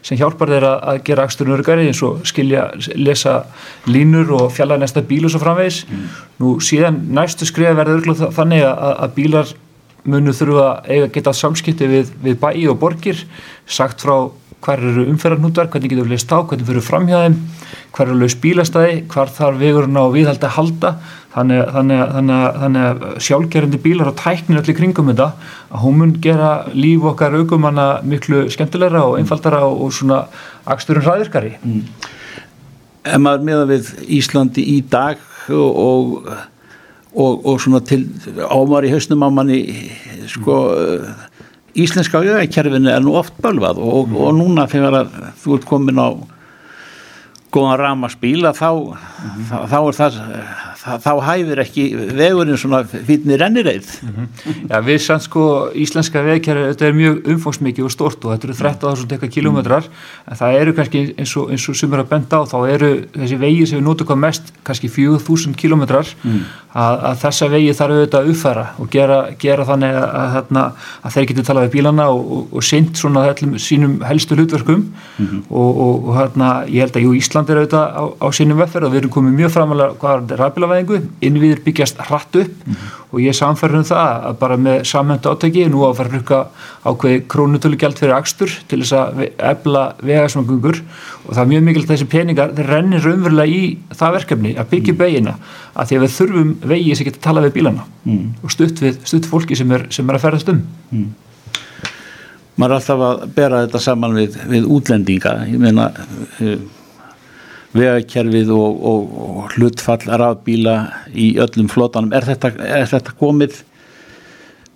sem hjálpar þeirra að gera aksturinn örgari eins og skilja, lesa línur og fjalla næsta bíl og svo framvegis mm. nú síðan næstu skriða verður örgla þannig að, að bílar munu þurfa eiga geta samskipti við, við bæi og borgir sagt frá hver eru umferðarnútar, hvernig getur við leist á, hvernig fyrir framhjáðum, hver eru laus bílastæði, hvar þarf vegurinn á viðhaldi að halda, þannig, þannig, þannig, þannig að sjálfgerðandi bílar og tæknir allir kringum þetta, að hún mun gera líf okkar aukumanna miklu skemmtilegra og einfaldara og, og svona aksturinn hraðirkari. Mm. En maður meða við Íslandi í dag og, og, og svona til ámar í hausnum á manni sko mm íslenska auðvægkerfinu er nú oft bölvað og, mm. og núna þegar þú ert komin á góðan ramaspíla þá, mm þá, þá er það þá hæfir ekki vegurinn svona fítni rennireið mm -hmm. Já, við sann sko íslenska vegkjæri, þetta er mjög umfóngsmikið og stort og þetta eru 13.000 eitthvað kilómetrar en það eru kannski eins og, eins og sem er að benda á, þá eru þessi vegið sem við notum hvað mest, kannski 4.000 kilómetrar mm. að, að þessa vegið þarf auðvitað að uppfæra og gera, gera þannig að, að, að þeir geti talað við bílana og, og, og seint svona allum sínum helstu hlutverkum mm -hmm. og hérna ég held að jú, Ísland er auðvitað á, á sínum veffer og við erum komið mjög framalega innviðavæðingu, innviðir byggjast hratt upp mm -hmm. og ég samferðum það að bara með samhæntu átæki, nú að fara að rukka ákveði krónutölu gælt fyrir axtur til þess að ebla vegasmangungur og það er mjög mikilvægt þessi peningar þeir rennir raunverulega í það verkefni að byggja mm. begina að því að við þurfum vegi sem getur talað við bílana mm. og stutt við stutt fólki sem er, sem er að ferðast um mm. maður er alltaf að bera þetta saman við, við útlendinga ég meina uh, vegakerfið og, og, og hlutfall rafbíla í öllum flotanum. Er þetta, er þetta komið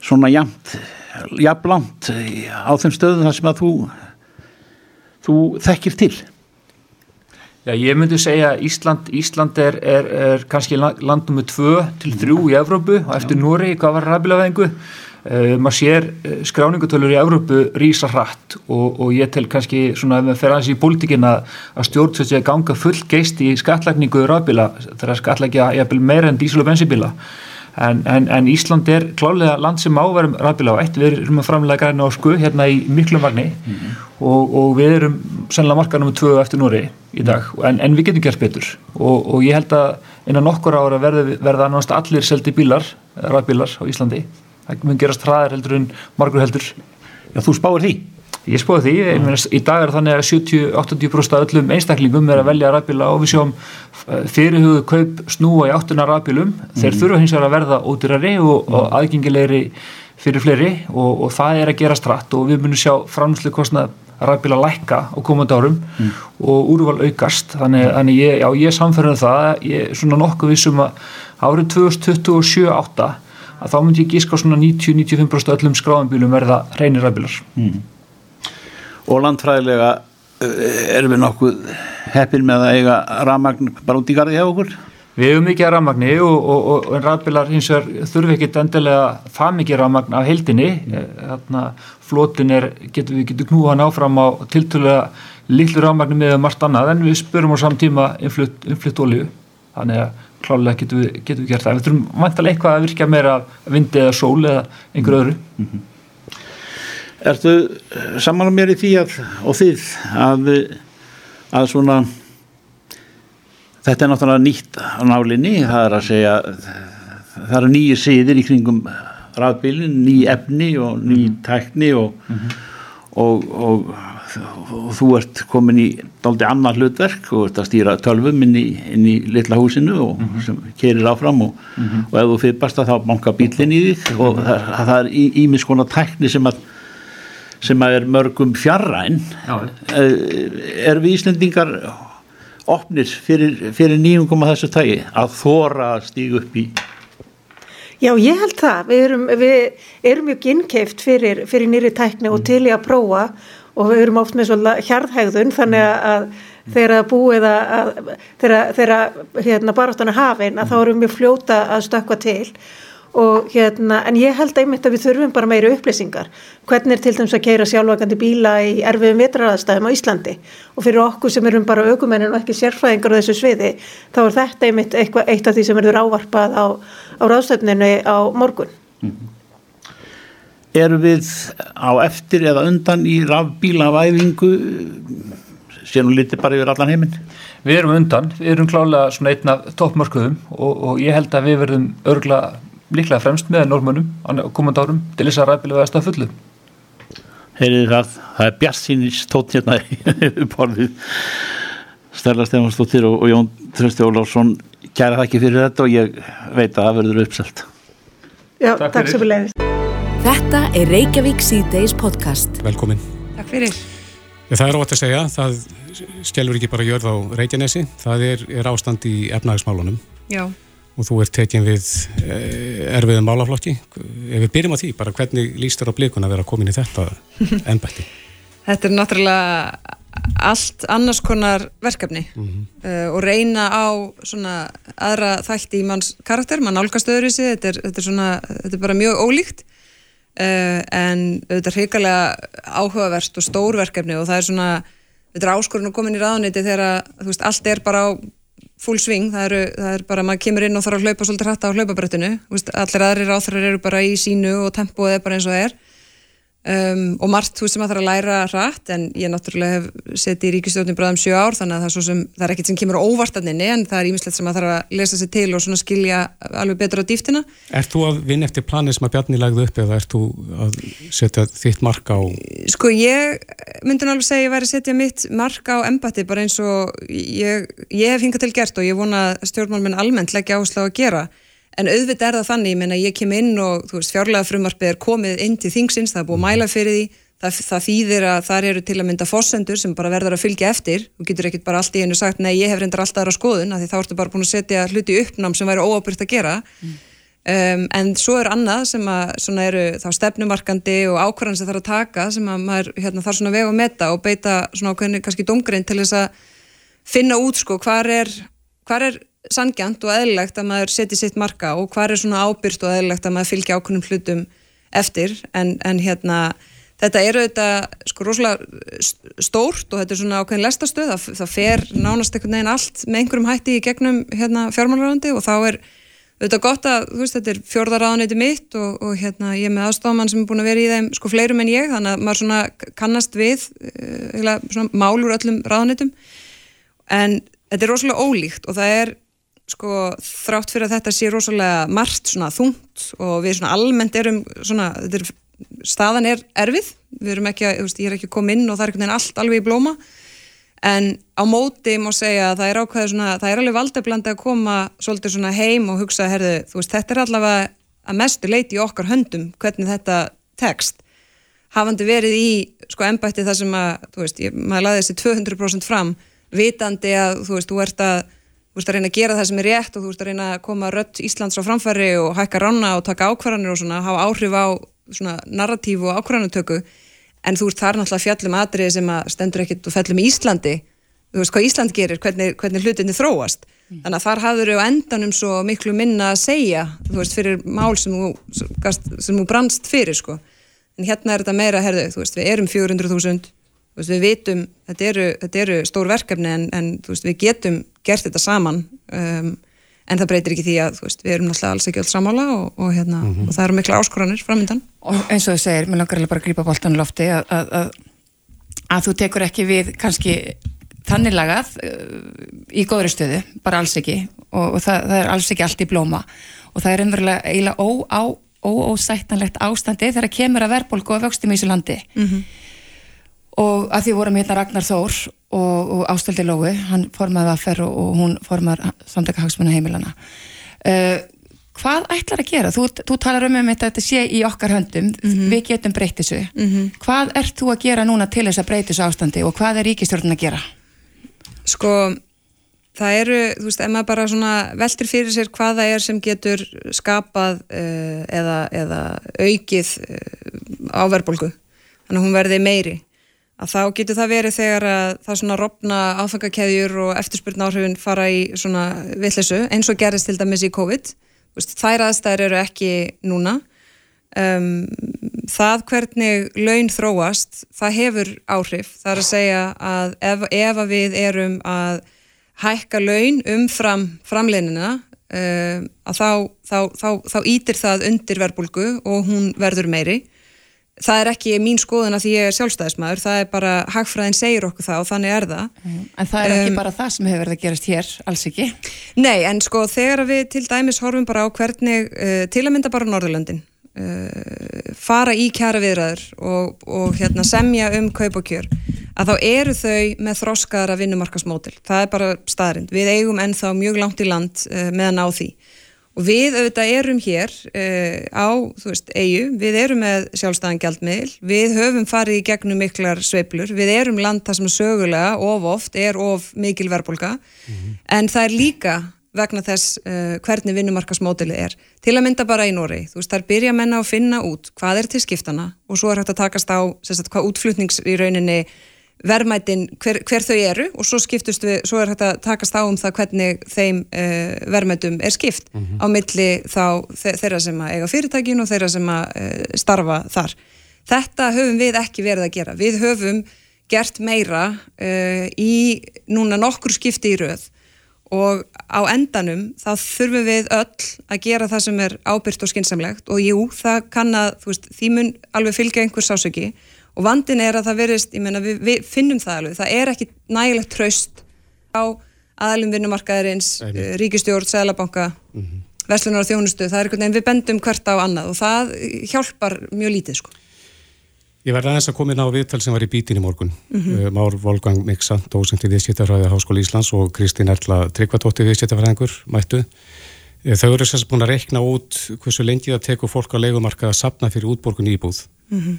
svona jæmt jafnblant á þeim stöðum þar sem að þú þú þekkir til? Já, ég myndi segja Ísland, Ísland er, er, er kannski landum með 2 til 3 í Evrópu og eftir Núri, hvað var rafbílaveðingu Uh, maður sér uh, skráningatölur í Evrópu rýsa hratt og, og ég tel kannski svona ef maður fer aðeins í pólitíkin að, að stjórnsvöldi að ganga full geist í skattlagningu rafbíla þegar skattlagja meira en dísil og bensibíla en, en, en Ísland er klálega land sem áverum rafbíla á eitt. Við erum að framlega græna ásku hérna í miklu magni mm -hmm. og, og við erum sennilega markanum með tvö eftir núri í dag. En, en við getum gert betur og, og ég held að innan nokkur ára verða, verða allir seldi bílar rafbílar á Íslandi það mun gerast hraðar heldur en margur heldur Já, þú spáir því? Ég spáir því, ég meina, í dag er þannig að 70-80% af öllum einstaklingum er að velja rafbíla og við sjáum eh, fyrirhugu kaup snúa í áttuna rafbílum mm. þeir þurfa hins vegar að verða ódyrari og, mm. og aðgengilegri fyrir fleiri og, og það er að gera stratt og við munum sjá framslu kostnað rafbíla lækka á komandi árum mm. og úrval aukast þannig, þannig ég, ég samferðum það ég er svona nokkuð vissum að árið 2027-8 að þá myndi ég gíska svona 90-95% öllum skráðanbílum verða reynir ræðbílar mm. Og landfræðilega eh, erum við nokkuð heppin með að eiga rafmagn bara út í gardi hjá okkur? Við hefum mikið að rafmagni og, og, og, og ræðbílar hins vegar þurfi ekkit endilega það mikið rafmagn af heildinni mm. þarna flotin er, getur við getur knúan áfram á tiltölulega lillur rafmagni með margt annað en við spurum á samtíma innflutt olju þannig að klálega getum við, getum við gert það við þurfum vantilega eitthvað að virka meira vindi eða sól eða einhver öðru mm -hmm. Ertu saman á mér í því að, og þið að, að svona þetta er náttúrulega nýtt á nálinni, það er að segja það eru nýjir siðir í kringum rafbílin, ný efni og ný mhm. tækni og, mm -hmm. og, og, og þú ert komin í daldi annar hlutverk og ert að stýra tölvum inn í, inn í litla húsinu og mm -hmm. sem kerir áfram og mm -hmm. ef þú fyrrbast að þá banka bílin í þig og það, það er ímis konar tækni sem að sem að er mörgum fjarræn eh, er við Íslendingar opnir fyrir, fyrir nýjum koma þessu tægi að þóra að stígu upp í Já, ég held það. Við erum, við erum mjög innkeift fyrir, fyrir nýri tækni og mm. til í að prófa og við erum oft með svona hjarðhægðun þannig að þegar að búið að þegar hérna, baráttana hafinn að þá erum við fljóta að stökka til. Og hérna, en ég held einmitt að við þurfum bara meiri upplýsingar. Hvernig er til dæmis að keira sjálfvagandi bíla í erfiðum vetraraðstæðum á Íslandi? Og fyrir okkur sem erum bara aukumennin og ekki sérfræðingar á þessu sviði þá er þetta einmitt eitthvað, eitt af því sem verður ávarpað á, á ráðstöfninu á morgun. Mm -hmm. Erum við á eftir eða undan í rafbílavæðingu nú liti bara yfir allan heiminn? Við erum undan, við erum klálega svona einn af toppmörkuðum og, og ég held að við verðum örgla líklega fremst með normönum á komandi árum til þess að ræðbili veðast að fullu. Heyrið það, það er Bjarsínis tótt hérna upp orðið Stella Stefansdóttir og, og Jón Trösti Óláfsson kæra það ekki fyrir þetta og ég veit að það verður uppselt. Já, takk, takk sem við leiðist Þetta er Reykjavík C-Days podcast. Velkomin. Takk fyrir. Já, Það er ótt að segja, það skjálfur ekki bara jörð á Reykjanesi, það er, er ástand í efnagsmálunum Já. Og þú ert tekinn við eh, erfiðum málaflokki. Ef við byrjum á því, bara hvernig líst þér á blikun að vera komin í þetta ennbætti? Þetta er náttúrulega allt annars konar verkefni. Mm -hmm. uh, og reyna á svona aðra þætti í manns karakter, mann álgast öðru í sig, þetta er, þetta er svona, þetta er bara mjög ólíkt en þetta er hrigalega áhugaverst og stórverkefni og það er svona, þetta er áskorun að koma inn í ráðniti þegar, þú veist, allt er bara á full swing, það, það er bara, maður kemur inn og þarf að hlaupa svolítið hrætta á hlaupabrættinu, allir aðrir áþrar eru bara í sínu og tempoð er bara eins og það er Um, og margt þú sem að það er að læra hratt en ég náttúrulega hef setið í ríkistjóðin bráðum sjö ár þannig að það er, sem, það er ekkert sem kemur óvartaninni en það er ímislegt sem að það er að lesa sér til og skilja alveg betur á dýftina. Er þú að vinna eftir planið sem að Bjarni lagði upp eða er þú að setja þitt marka á Sko ég myndi náttúrulega segja að ég væri að setja mitt marka á embati bara eins og ég, ég hef hingað til gert og ég vona stjórnmálminn almennt leggja áherslu á að gera En auðvitað er það þannig, ég menna ég kem inn og þú veist fjárlega frumarpið er komið inn til þingsins, það er búið mæla fyrir því, það, það þýðir að þar eru til að mynda fósendur sem bara verður að fylgja eftir. Og getur ekkit bara allt í hennu sagt nei ég hef reyndar alltaf aðra skoðun að því þá ertu bara búin að setja hluti uppnám sem væri óábyrgt að gera. Mm. um, en svo er annað sem að eru þá stefnumarkandi og ákvarðan sem þarf að taka sem að maður hérna, þarf svona vega að metta og beita svona ákveðinu kannski domgrein til þess að finna út sko hvar er, hvar er sangjant og eðlilegt að maður setja sitt marka og hvað er svona ábyrst og eðlilegt að maður fylgja ákveðnum hlutum eftir. En, en hérna þetta eru þetta sko rosalega stórt og þetta er svona ákveðin lestastöð það, það fer nánast einhvern veginn allt með einhverjum hætti í gegnum hérna fjármálurandi og þá er auðvitað gott að veist þetta er fjórðaráðanæti mitt og, og hérna ég er með aðstofmann sem er búin að vera í þeim sko fleirum en ég þannig að maður svona kannast við uh, svona málur öllum ráðanætum en þetta er rosalega ólíkt og það er sko þrátt fyrir að þetta sé rosalega margt svona þungt og við svona almennt erum svona, er, staðan er erfið, við erum ekki að, veist, ég er ekki að koma inn og það er einhvern veginn allt alveg í blóma. En á móti má segja að það er ákveð svona, það er alveg valdeblandi að koma svolítið svona heim og hugsa, herðu, þú veist, þetta er allavega að mestu leiti í okkar höndum hvernig þetta tekst. Hafandi verið í sko ennbætti það sem að, þú veist, ég, maður laði þessi 200% fram vitandi að, þú veist, þú ert að þú veist að reyna að gera það sem er rétt og þú veist að reyna að koma rött Íslands á framfæri og hækka rána og taka ákvarðanir og svona hafa áhrif á svona narratífu og ákvarðanutöku en þú veist það er náttúrulega fjallum aðrið sem að stendur ekkit og fellum í Íslandi. Þú veist hvað Ísland gerir, hvernig, hvernig hlutinni þróast. Mm. þannig að þar hafður þau endanum svo miklu minna að segja þú veist fyrir mál sem þú, sem þú brannst fyrir sko. En hérna er þetta meira, herðu, þú veist við erum 400.000 Veist, við vitum, þetta eru, þetta eru stór verkefni en, en veist, við getum gert þetta saman um, en það breytir ekki því að veist, við erum náttúrulega alls ekki öll samála og, og, hérna, mm -hmm. og það eru mikla áskoranir framöndan og eins og þú segir, mér langar bara að grípa bóltan lofti að, að, að, að þú tekur ekki við kannski þannig lagað uh, í góðri stöðu, bara alls ekki og, og það, það er alls ekki allt í blóma og það er einverjulega eiginlega óósættanlegt ástandi þegar kemur að verðbólku og vöxtum í þessu landi mm -hmm. Og að því vorum hérna Ragnar Þór og, og Ástöldi Lói, hann formaði að ferru og hún formar samtaka hagsmunna heimilana uh, hvað ætlar að gera? Þú, þú talar um að þetta sé í okkar höndum mm -hmm. við getum breytið þessu mm -hmm. hvað ert þú að gera núna til þess að breytið þessu ástandi og hvað er ríkistjórn að gera? Sko það eru, þú veist, ef maður bara svona veltir fyrir sér hvað það er sem getur skapað uh, eða, eða aukið uh, á verðbólgu þannig að hún verði meiri að þá getur það verið þegar að það svona rofna áfangakeðjur og eftirspurn áhrifin fara í svona vittlesu eins og gerist til dæmis í COVID. Þær aðstæðir eru ekki núna. Um, það hvernig laun þróast það hefur áhrif. Það er að segja að ef, ef við erum að hækka laun umfram framleinina um, að þá, þá, þá, þá ítir það undir verbulgu og hún verður meiri það er ekki mín skoðun að því ég er sjálfstæðismæður, það er bara hagfræðin segir okkur það og þannig er það mm. En það er ekki um, bara það sem hefur verið að gerast hér alls ekki? Nei, en sko þegar við til dæmis horfum bara á hvernig uh, til að mynda bara Norðurlöndin uh, fara í kjara viðræður og, og hérna, semja um kaup og kjör, að þá eru þau með þroskaðara vinnumarkasmótil það er bara staðrind, við eigum ennþá mjög langt í land uh, með að ná því og við auðvitað erum hér uh, á, þú veist, eigu, við erum með sjálfstæðan gjaldmiðl, við höfum farið í gegnum miklar sveiblur, við erum land það sem sögulega of oft er of mikil verðbólka, mm -hmm. en það er líka vegna þess uh, hvernig vinnumarkasmótilið er. Til að mynda bara í Nóri, þú veist, þar byrja menna að finna út hvað er til skiptana og svo er hægt að takast á, sérstaklega, hvað útflutnings í rauninni verðmætin hver, hver þau eru og svo skiptust við, svo er að takast á um það hvernig þeim uh, verðmætum er skipt mm -hmm. á milli þá þeirra sem að eiga fyrirtækin og þeirra sem að uh, starfa þar. Þetta höfum við ekki verið að gera. Við höfum gert meira uh, í núna nokkur skipti í rauð og á endanum þá þurfum við öll að gera það sem er ábyrgt og skinsamlegt og jú, það kann að, veist, því mun alveg fylgja einhvers ásöki og vandin er að það verist, ég menna við, við finnum það alveg, það er ekki nægilegt tröst á aðalum vinnumarkaðarins, uh, ríkistjórn, seglabanka, mm -hmm. verslunar og þjónustu, það er einhvern veginn við bendum hvert á annað og það hjálpar mjög lítið sko. Ég verði aðeins að koma inn á viðtal sem var í bítin í morgun. Mm -hmm. Már Volgang Miksa, dósend í viðskiptafræði Háskóli Íslands og Kristín Erla Tryggvadóttir viðskiptafræðingur mættu. Eh, þau eru sérst búin að rekna út hversu lengi það tekur fólk á leikumarka að sapna fyrir útborgun íbúð. Mm -hmm.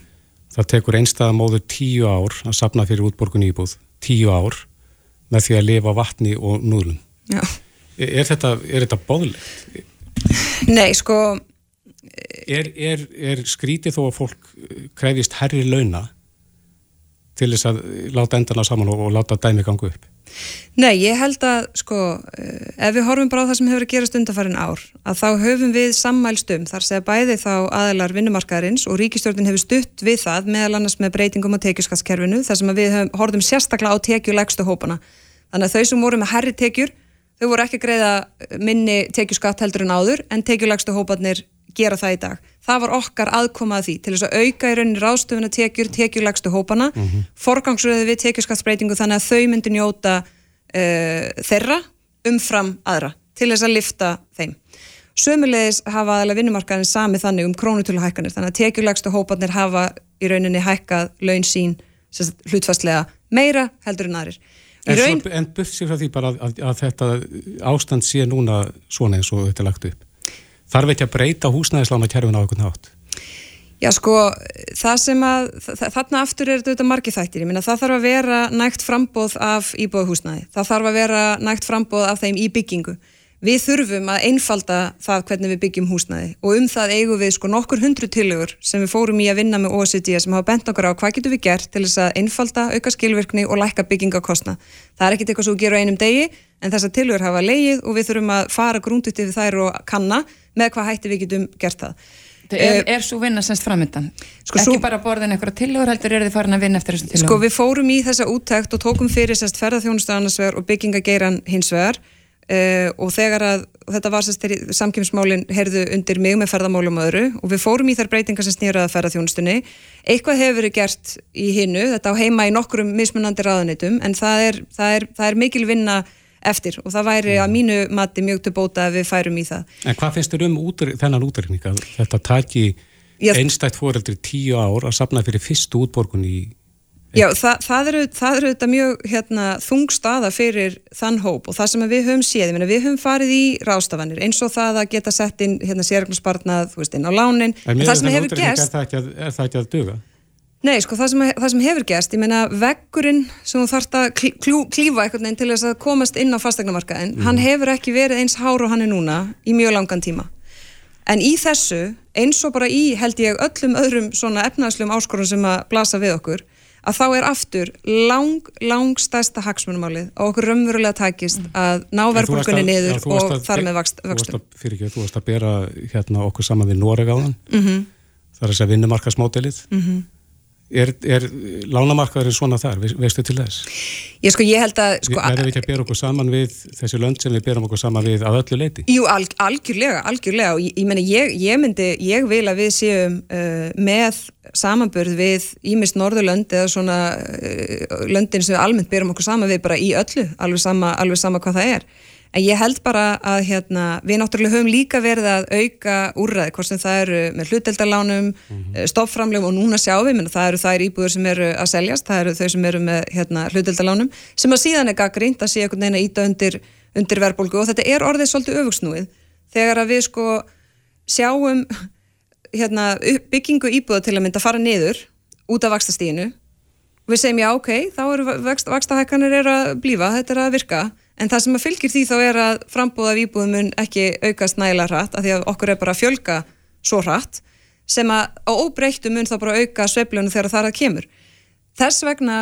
Það tekur einstæðamóður tíu ár að sapna fyrir útborgun íbúð, tíu ár með því að lifa vatni og núðlum. Er, er þetta, þetta bóðlegt? Nei, sko... Er, er, er skrítið þó að fólk krefist herri launa til þess að láta endana saman og, og láta dæmi gangu upp? Nei, ég held að sko, eh, ef við horfum bara á það sem hefur að gera stundafarin ár, að þá höfum við sammælstum, þar segja bæði þá aðelar vinnumarkaðarins og ríkistjórnin hefur stutt við það, meðal annars með breytingum á tekjuskattskerfinu, þar sem við horfum sérstaklega á tekjulegstu hópana. Þannig að þau sem voru með herri tekjur, þau voru ekki greiða minni tekjuskatt heldur en áður, en tekjulegstu hópanir gera það í dag. Það var okkar aðkomað því til þess að auka í rauninni ráðstöfuna tekjur, tekjulegstu hópana, mm -hmm. forgangsröðu við tekjuskattsbreytingu þannig að þau myndi njóta uh, þeirra umfram aðra til þess að lifta þeim. Sömulegis hafa aðalega vinnumarkaðin sami þannig um krónutöluhækkanir þannig að tekjulegstu hópanir hafa í rauninni hækkað laun sín hlutfastlega meira heldur en aðrir. En, raun... en burt sér frá því bara að, að, að þetta ástand sé núna svona eins og þetta lagt upp? Þarf ekki að breyta húsnæðislána kjærfin á einhvern nátt? Já sko, það sem að, þarna aftur er þetta margið þættir, ég minna það þarf að vera nægt frambóð af íbúðahúsnæði, það þarf að vera nægt frambóð af þeim í byggingu. Við þurfum að einfalda það hvernig við byggjum húsnæði og um það eigum við sko nokkur hundru tilögur sem við fórum í að vinna með OECD sem hafa bent okkur á hvað getum við gert til þess að einfalda, auka skilvirkni og lækka byggingakostna. Það er ekkit eitthvað sem við gerum einum degi en þessar tilögur hafa leið og við þurfum að fara grúndut yfir þær og kanna með hvað hætti við getum gert það. Er, er svo vinna semst framöndan? Sko, ekki svo, bara borðin eitthvað tilhör heldur er þið farin að vinna eftir þessum tilhör? Sko við fórum í þessa úttækt og tókum fyrir semst ferðarþjónustöðanarsvegar og byggingageiran hins vegar uh, og þegar að þetta var samkjömsmálinn heyrðu undir mig með ferðamálum öðru og við fórum í þær breytingar sem snýraði að ferðarþjónustunni eitthvað hefur verið gert í hinnu þetta á heima í nokkrum mismunandi ráðanitum en það er, það er, það er mikil vinna eftir og það væri að mínu mati mjög til bóta að við færum í það. En hvað finnst þér um útryk, þennan útrekning að þetta taki einstætt fóreldri tíu ár að sapna fyrir fyrstu útborgun í Já, það, það eru er þetta mjög hérna, þung staða fyrir þann hóp og það sem við höfum séð, við höfum farið í rástafanir eins og það að geta sett inn hérna, sérregnarspartnað inn á lánin en það sem hefur gerst er er það ekki að duga? Nei, sko, það sem, það sem hefur gerst, ég meina veggurinn sem þú þarfst að kljú, klífa eitthvað neinn til þess að komast inn á fastegnamarkaðin, mm. hann hefur ekki verið eins hár og hann er núna í mjög langan tíma. En í þessu, eins og bara í held ég öllum öðrum svona efnaðslegum áskorun sem að blasa við okkur, að þá er aftur lang, lang stærsta hagsmunumálið og okkur raunverulega takist mm. að ná verðbólkunni niður ja, og þar með vöxtum. Þú varst að bera hérna, okkur saman við Noregáðan, mm -hmm. það er þess að vinnumarkasmótelið. Mm -hmm. Er, er lánamarkaðurinn svona þar, veistu til þess? Ég sko, ég held að... Sko, Verðum við ekki að bera okkur saman við þessi lönd sem við berum okkur saman við að öllu leiti? Jú, alg, algjörlega, algjörlega og ég, ég meni, ég, ég myndi, ég vil að við séum uh, með samanbörð við Ímist Norðurlönd eða svona uh, löndin sem við almennt berum okkur saman við bara í öllu, alveg sama, alveg sama hvað það er. En ég held bara að hérna, við náttúrulega höfum líka verið að auka úrræði, hvort sem það eru með hluteldarlánum, mm -hmm. stoppframlegum og núna sjáum við, menn það eru þær íbúður sem eru að seljast, það eru þau sem eru með hérna, hluteldarlánum, sem að síðan er gaggrínt að sé einhvern veginn að íta undir, undir verðbólgu. Og þetta er orðið svolítið öfugsnúið. Þegar að við sko sjáum hérna, byggingu íbúða til að mynda fara niður út af vakstastíðinu og við segjum já ok, þá eru vakstahækkanir er að blífa, þetta er að virka En það sem að fylgir því þá er að frambúða výbúðum mun ekki aukast nægilega hratt af því að okkur er bara að fjölga svo hratt sem að á óbreyttu mun þá bara auka sveiflunum þegar það er að kemur. Þess vegna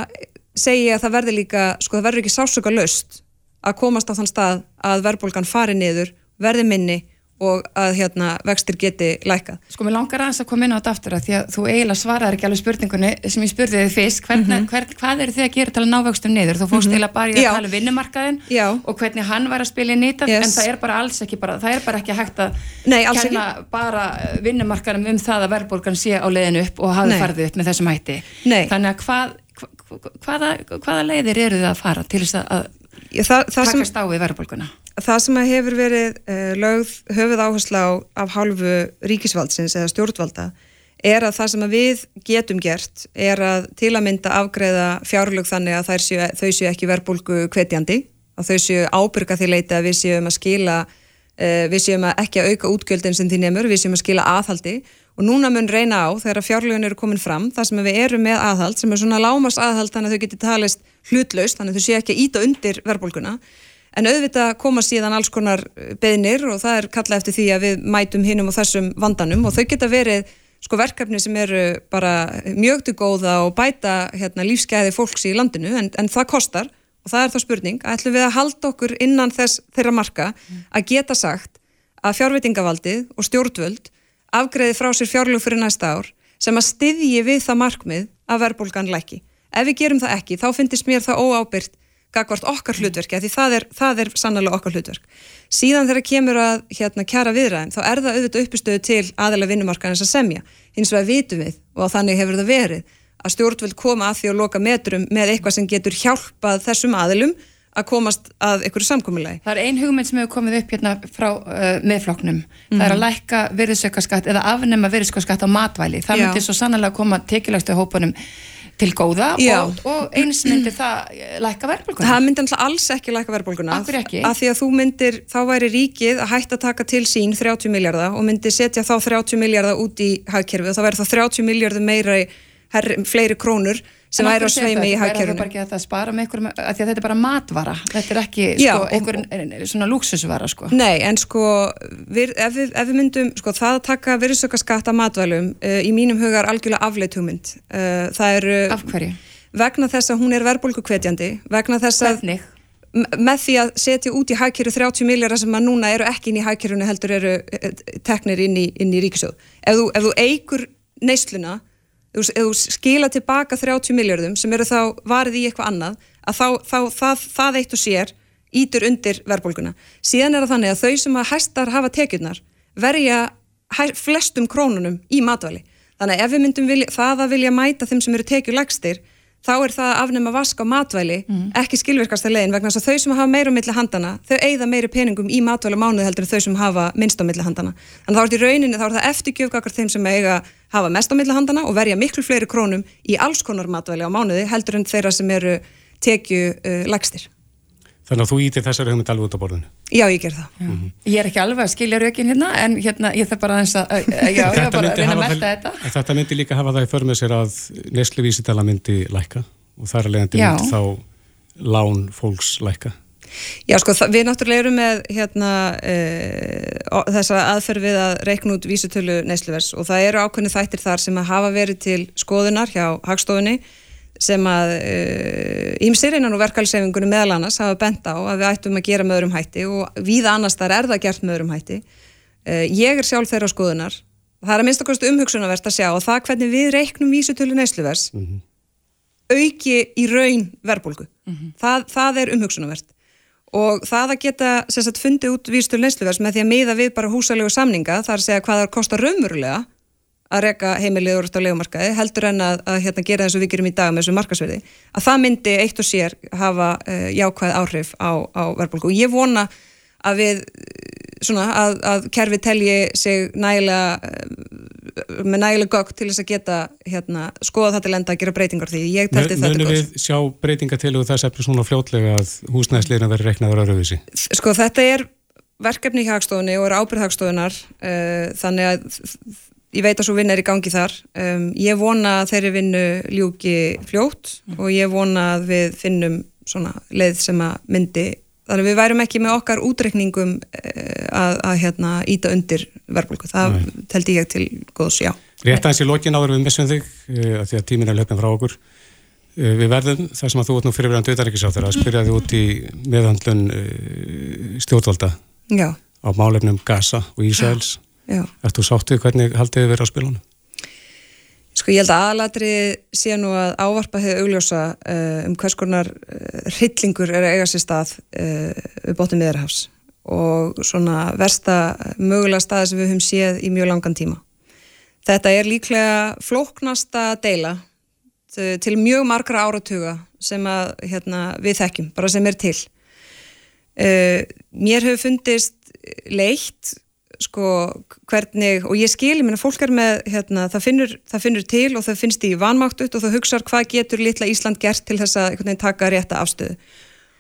segi ég að það verður líka, sko það verður ekki sásöka löst að komast á þann stað að verðbólgan fari niður, verði minni og að hérna vextir geti lækað. Sko mér langar aðeins að koma inn á þetta aftur að því að þú eiginlega svaraði ekki alveg spurningunni sem ég spurði þið fyrst, hvern, mm -hmm. hvern, hvað eru þið að gera til að ná vextum niður? Þú fórst eiginlega mm -hmm. bara í að Já. tala um vinnumarkaðin Já. og hvernig hann var að spila í nýtað yes. en það er bara alls ekki bara, það er bara ekki hægt að Nei, kenna ekki. bara eh, vinnumarkaðin um það að verðbólgan sé á leiðinu upp og hafi farið upp með þessum hætti. Nei. Þannig að hvað, hvaða, hvaða leiðir eru þið að fara til þess að það, það takast á við verðbólguna? það sem hefur verið uh, lögð höfuð áhersla á af hálfu ríkisvaldsins eða stjórnvalda er að það sem við getum gert er að til að mynda afgreða fjárlög þannig að séu, þau séu ekki verðbólgu kvetjandi að þau séu ábyrga því leita að við séum að skila uh, við séum að ekki að auka útgjöldin sem því nefnur, við séum að skila aðhaldi og núna mun reyna á þegar fjárlögin eru komin fram þar sem við erum með aðhald sem er svona lámas aðhald þannig að þau getur talist hlutlaust þannig að þau séu ekki að íta undir verðbólguna. En auðvitað koma síðan alls konar eh, beðnir og það er kalla eftir því að við mætum hinnum og þessum vandanum. Og þau geta verið sko verkefni sem eru bara mjög til góða og bæta hérna, lífskeiði fólks í landinu en, en það kostar. Og það er þá spurning að ætlum við að halda okkur innan þess þeirra marka að geta sagt að fjárvitingavaldið og stjórnvöld afgreði frá sér fjárlug fyrir næsta ár sem að styðji við það markmið að verðbólgan læki. Ef við gerum það ekki þá finnst mér það óábyrgt gagvart okkar hlutverki, því það er, það er sannlega okkar hlutverk. Síðan þegar kemur að hérna, kjara viðræðin, þá er það auðvitað uppistöðu til aðalega vinnumarkaðins að semja. Hins vegar vitum við, og þannig hefur það verið, að stjórnvöld koma að því að loka metrum með eitthvað sem getur hjálpað þessum aðilum að komast að einhverju samkominnlegi. Það er ein hugmynd sem hefur komið upp hérna frá uh, meðfloknum. Mm. Það er að mhm. lækka virðsökkaskatt eða afnema virðsökkaskatt á matvæli. Það myndir svo sannlega koma tekilægstu hópunum til góða og, og eins myndir það læka verðbólguna? Það alltaf alls ekki læka verðbólguna. Akkur ekki? Af því að þú myndir, þá væri ríkið að hætta að taka til sín 30 miljardar og myndir setja þá 30 miljardar út í hagkerfið og þá verður það 30 miljardar meira í fleiri krónur sem væri á sveimi í hagkerfinu. Það er bara ekki að það spara með einhverjum, að að þetta er bara matvara, þetta er ekki sko, einhver svona lúksusvara sko. Nei, en sko, við, ef, við, ef við myndum, sko, það að taka virðsökkaskatt að matvælum, uh, í mínum huga er algjörlega afleitt hugmynd. Uh, það er... Uh, Af hverju? Vegna þess að hún er verðbólkukvetjandi, vegna þess að... Hvernig? með því að setja út í hagkerju 30 miljardar sem að núna eru ekki inn í hagkerjunu heldur eru teknir inn í, inn í ríkisjóð. Ef þú, ef þú eigur neysluna þú skila tilbaka 30 miljardum sem eru þá varið í eitthvað annað að þá, þá það, það eitt og sér ítur undir verðbólguna. Síðan er það þannig að þau sem að hæstar hafa tekjurnar verja flestum krónunum í matvæli. Þannig að ef við myndum vilja, það að vilja mæta þeim sem eru tekjulegstir þá er það að afnema vask á matvæli mm. ekki skilvirkasta legin vegna þess að þau sem hafa meira á milli handana, þau eigða meiri peningum í matvæli mánuð heldur en þau sem hafa minnst á milli handana. Þannig þá er þetta í rauninni, þá er það eftirgjöfgakar þeim sem eiga hafa mest á milli handana og verja miklu fleiri krónum í alls konar matvæli á mánuði heldur en þeirra sem eru tekju uh, lagstir. Þannig að þú ítir þessari hugmynd alveg út á borðinu? Já, ég ger það. Mm -hmm. Ég er ekki alveg að skilja rökin hérna, en hérna, ég þarf bara að, að, já, bara að reyna að melda þetta. Þetta myndi líka hafa það í förmið sér að nesluvísitala myndi lækka og þar er leiðandi myndi þá lán fólks lækka. Já, sko, við náttúrulega erum með hérna, e, þessa aðferð við að reikna út vísitölu nesluvers og það eru ákveðni þættir þar sem að hafa verið til skoðunar hjá hagstofunni sem að ímsir uh, innan og verkefælsefingunum meðal annars hafa bent á að við ættum að gera með öðrum hætti og víða annars þar er það gert með öðrum hætti. Uh, ég er sjálf þeirra skoðunar. Það er að minnst okkar umhugsunarverst að sjá og það hvernig við reiknum vísutölu neysluvers mm -hmm. auki í raun verbulgu. Mm -hmm. það, það er umhugsunarverst og það að geta sagt, fundið út vísutölu neysluvers með því að miða við bara húsalegu samninga þar að segja hvað það kostar raunverulega að reyka heimilið úr á legumarkaði heldur en að, að hérna, gera og við gerum í dag með þessu markasverði, að það myndi eitt og sér hafa uh, jákvæð áhrif á, á verðbólku og ég vona að við svona að, að kerfi telji sig nægilega uh, með nægilega gögg til þess að geta hérna, skoða þetta lenda að gera breytingar því. Ég telti þetta Mönum við sjá breytingar til og þess eftir svona fljótlega að húsnæðsleirna veri reknaður á rauðvísi? Sko þetta er verkefni í hagstofunni og er ábyrðhagstofunar uh, þannig að ég veit að svo vinna er í gangi þar. Um, ég vona að þeirri vinnu ljúki fljótt og ég vona að við finnum svona leið sem að myndi, þannig að við værum ekki með okkar útrekningum uh, að, að hérna íta undir verðbólku það Nei. teldi ég til góðs, já. Rétt aðeins í lokin áður við missum þig uh, því að tímin er löfnum frá okkur. Uh, við verðum, þar sem að þú ert nú fyrirverðan döðaríkisáþur að spyrja þig út í meðhandlun stjórnvalda já. á málefnum Gaza og Ísæls Erst þú sáttið hvernig haldið þið verið á spilunum? Sko ég held að aðlatri sé nú að ávarpa hefur augljósa uh, um hvers konar uh, hryllingur er að eiga sér stað uh, við bóttum miðarhafs og svona versta mögulega staði sem við höfum séð í mjög langan tíma. Þetta er líklega flóknasta deila til mjög margra áratuga sem að, hérna, við þekkjum, bara sem er til. Mér hefur fundist leitt sko hvernig, og ég skil, ég menna fólk er með, hérna, það finnur, það finnur til og það finnst í vanmáttut og það hugsaður hvað getur litla Ísland gert til þess að taka rétta afstöðu.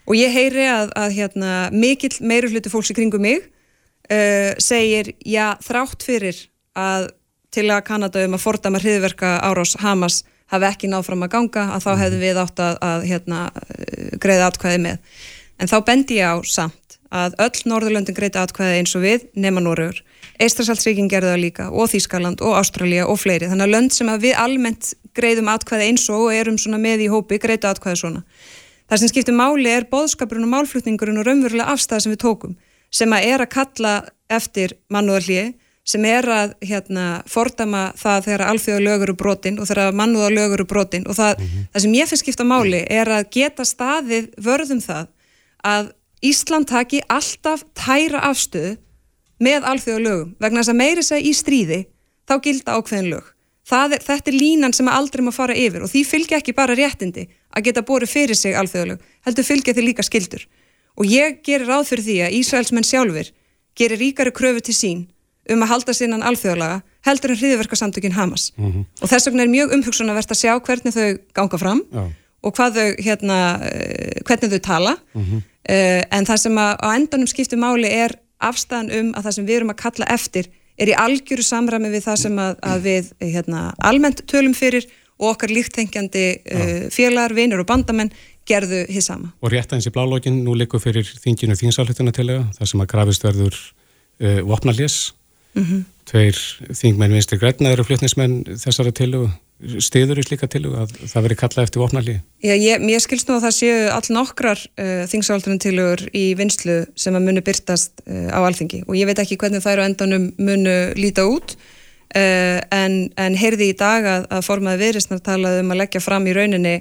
Og ég heyri að, að hérna, mikill meiri hluti fólks í kringum mig uh, segir, já, þrátt fyrir að til að Kanada um að fordama hriðverka árás Hamas hafi ekki náð fram að ganga, að þá hefðu við átt að, að hérna, greiða atkvæði með. En þá bendi ég á samt að öll Norðurlöndin greiti atkvæði eins og við nema Norröður. Eistrasaltsríkin gerði það líka og Þískaland og Ástralja og fleiri. Þannig að lönd sem að við almennt greiðum atkvæði eins og og erum með í hópi greiti atkvæði svona. Það sem skiptir máli er boðskapurinn og málflutningurinn og raunverulega afstæði sem við tókum sem að er að kalla eftir mannúðarlíi sem er að hérna, fordama það þegar alþjóðalögur eru brotin og þegar mannúðalögur eru brotin og það, mm -hmm. það sem ég finnst skipta máli er að geta staðið vörðum það að Ísland taki alltaf tæra afstöðu með alþjóðalögum vegna þess að meiri segja í stríði þá gilda ákveðin lög. Er, þetta er línan sem aldrei má fara yfir og því fylgja ekki bara réttindi að geta borið fyrir sig alþjóðalög, heldur fylgja því líka skildur. Og ég gerir ráð fyrir því að Ísraelsmenn sjálfur gerir ríkari kröfu til sín um að halda sinnan alþjóðalaga heldur en hriðverkarsamtökin Hamas. Mm -hmm. Og þess vegna er mjög umhugsunarvert að sjá hvernig þau ganga fram Já. og þau, hérna, eh, hvernig þau tala. Mm -hmm. Uh, en það sem að á endanum skiptir máli er afstæðan um að það sem við erum að kalla eftir er í algjöru samræmi við það sem að, að við hérna, almennt tölum fyrir og okkar líktengjandi uh, félagar, vinur og bandamenn gerðu hér sama. Og rétt aðeins í blálógin nú likur fyrir þinginu þingsállutuna til það sem að grafist verður uh, vopnalés mm -hmm. tveir þingmenn vinstri græna eru flutnismenn þessara tilu stiður í slíka tilu að það veri kallað eftir vopnalí? Já, ég, ég skilst nú að það séu all nokkrar uh, þingsáldunum tilugur í vinslu sem að munu byrtast uh, á alþingi og ég veit ekki hvernig þær á endanum munu líta út uh, en, en heyrði í dag að, að formaði viðrisnar talaði um að leggja fram í rauninni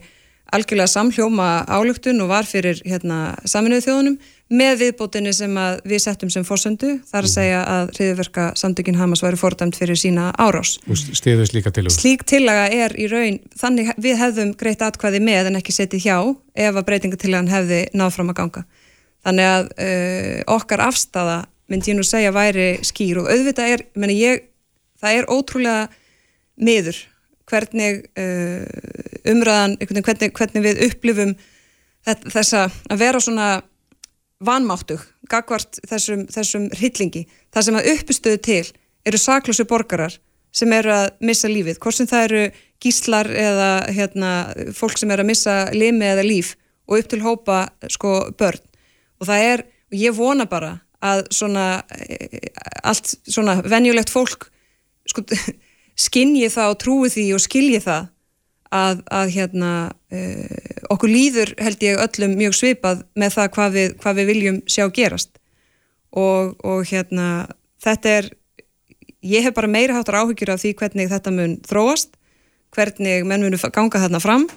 algjörlega samhljóma álugtun og var fyrir hérna, saminuðu þjóðunum með viðbótinni sem við settum sem fórsöndu þar að mhm. segja að hriðverka samtökin Hamas væri fordæmt fyrir sína árás. Og stiðust líka til þú? Slík tillaga er í raun, þannig við hefðum greitt atkvæði með en ekki setið hjá ef að breytingatillagan hefði náð fram að ganga. Þannig að uh, okkar afstafa myndi ég nú segja væri skýr og auðvitað er, menna ég, það er ótrúlega miður hvernig uh, umræðan, hvernig, hvernig við upplifum þessa að vera svona vanmáttug, gagvart þessum, þessum hillingi, það sem að uppistöðu til eru saklösu borgarar sem eru að missa lífið, hvort sem það eru gíslar eða hérna, fólk sem eru að missa limi eða líf og upp til hópa sko börn. Og það er, ég vona bara að svona eh, allt svona venjulegt fólk sko skinnji það og trúi því og skilji það að, að hérna uh, okkur líður held ég öllum mjög svipað með það hvað við, hvað við viljum sjá gerast. Og, og hérna þetta er ég hef bara meira háttar áhyggjur af því hvernig þetta mun þróast hvernig menn munu ganga þarna fram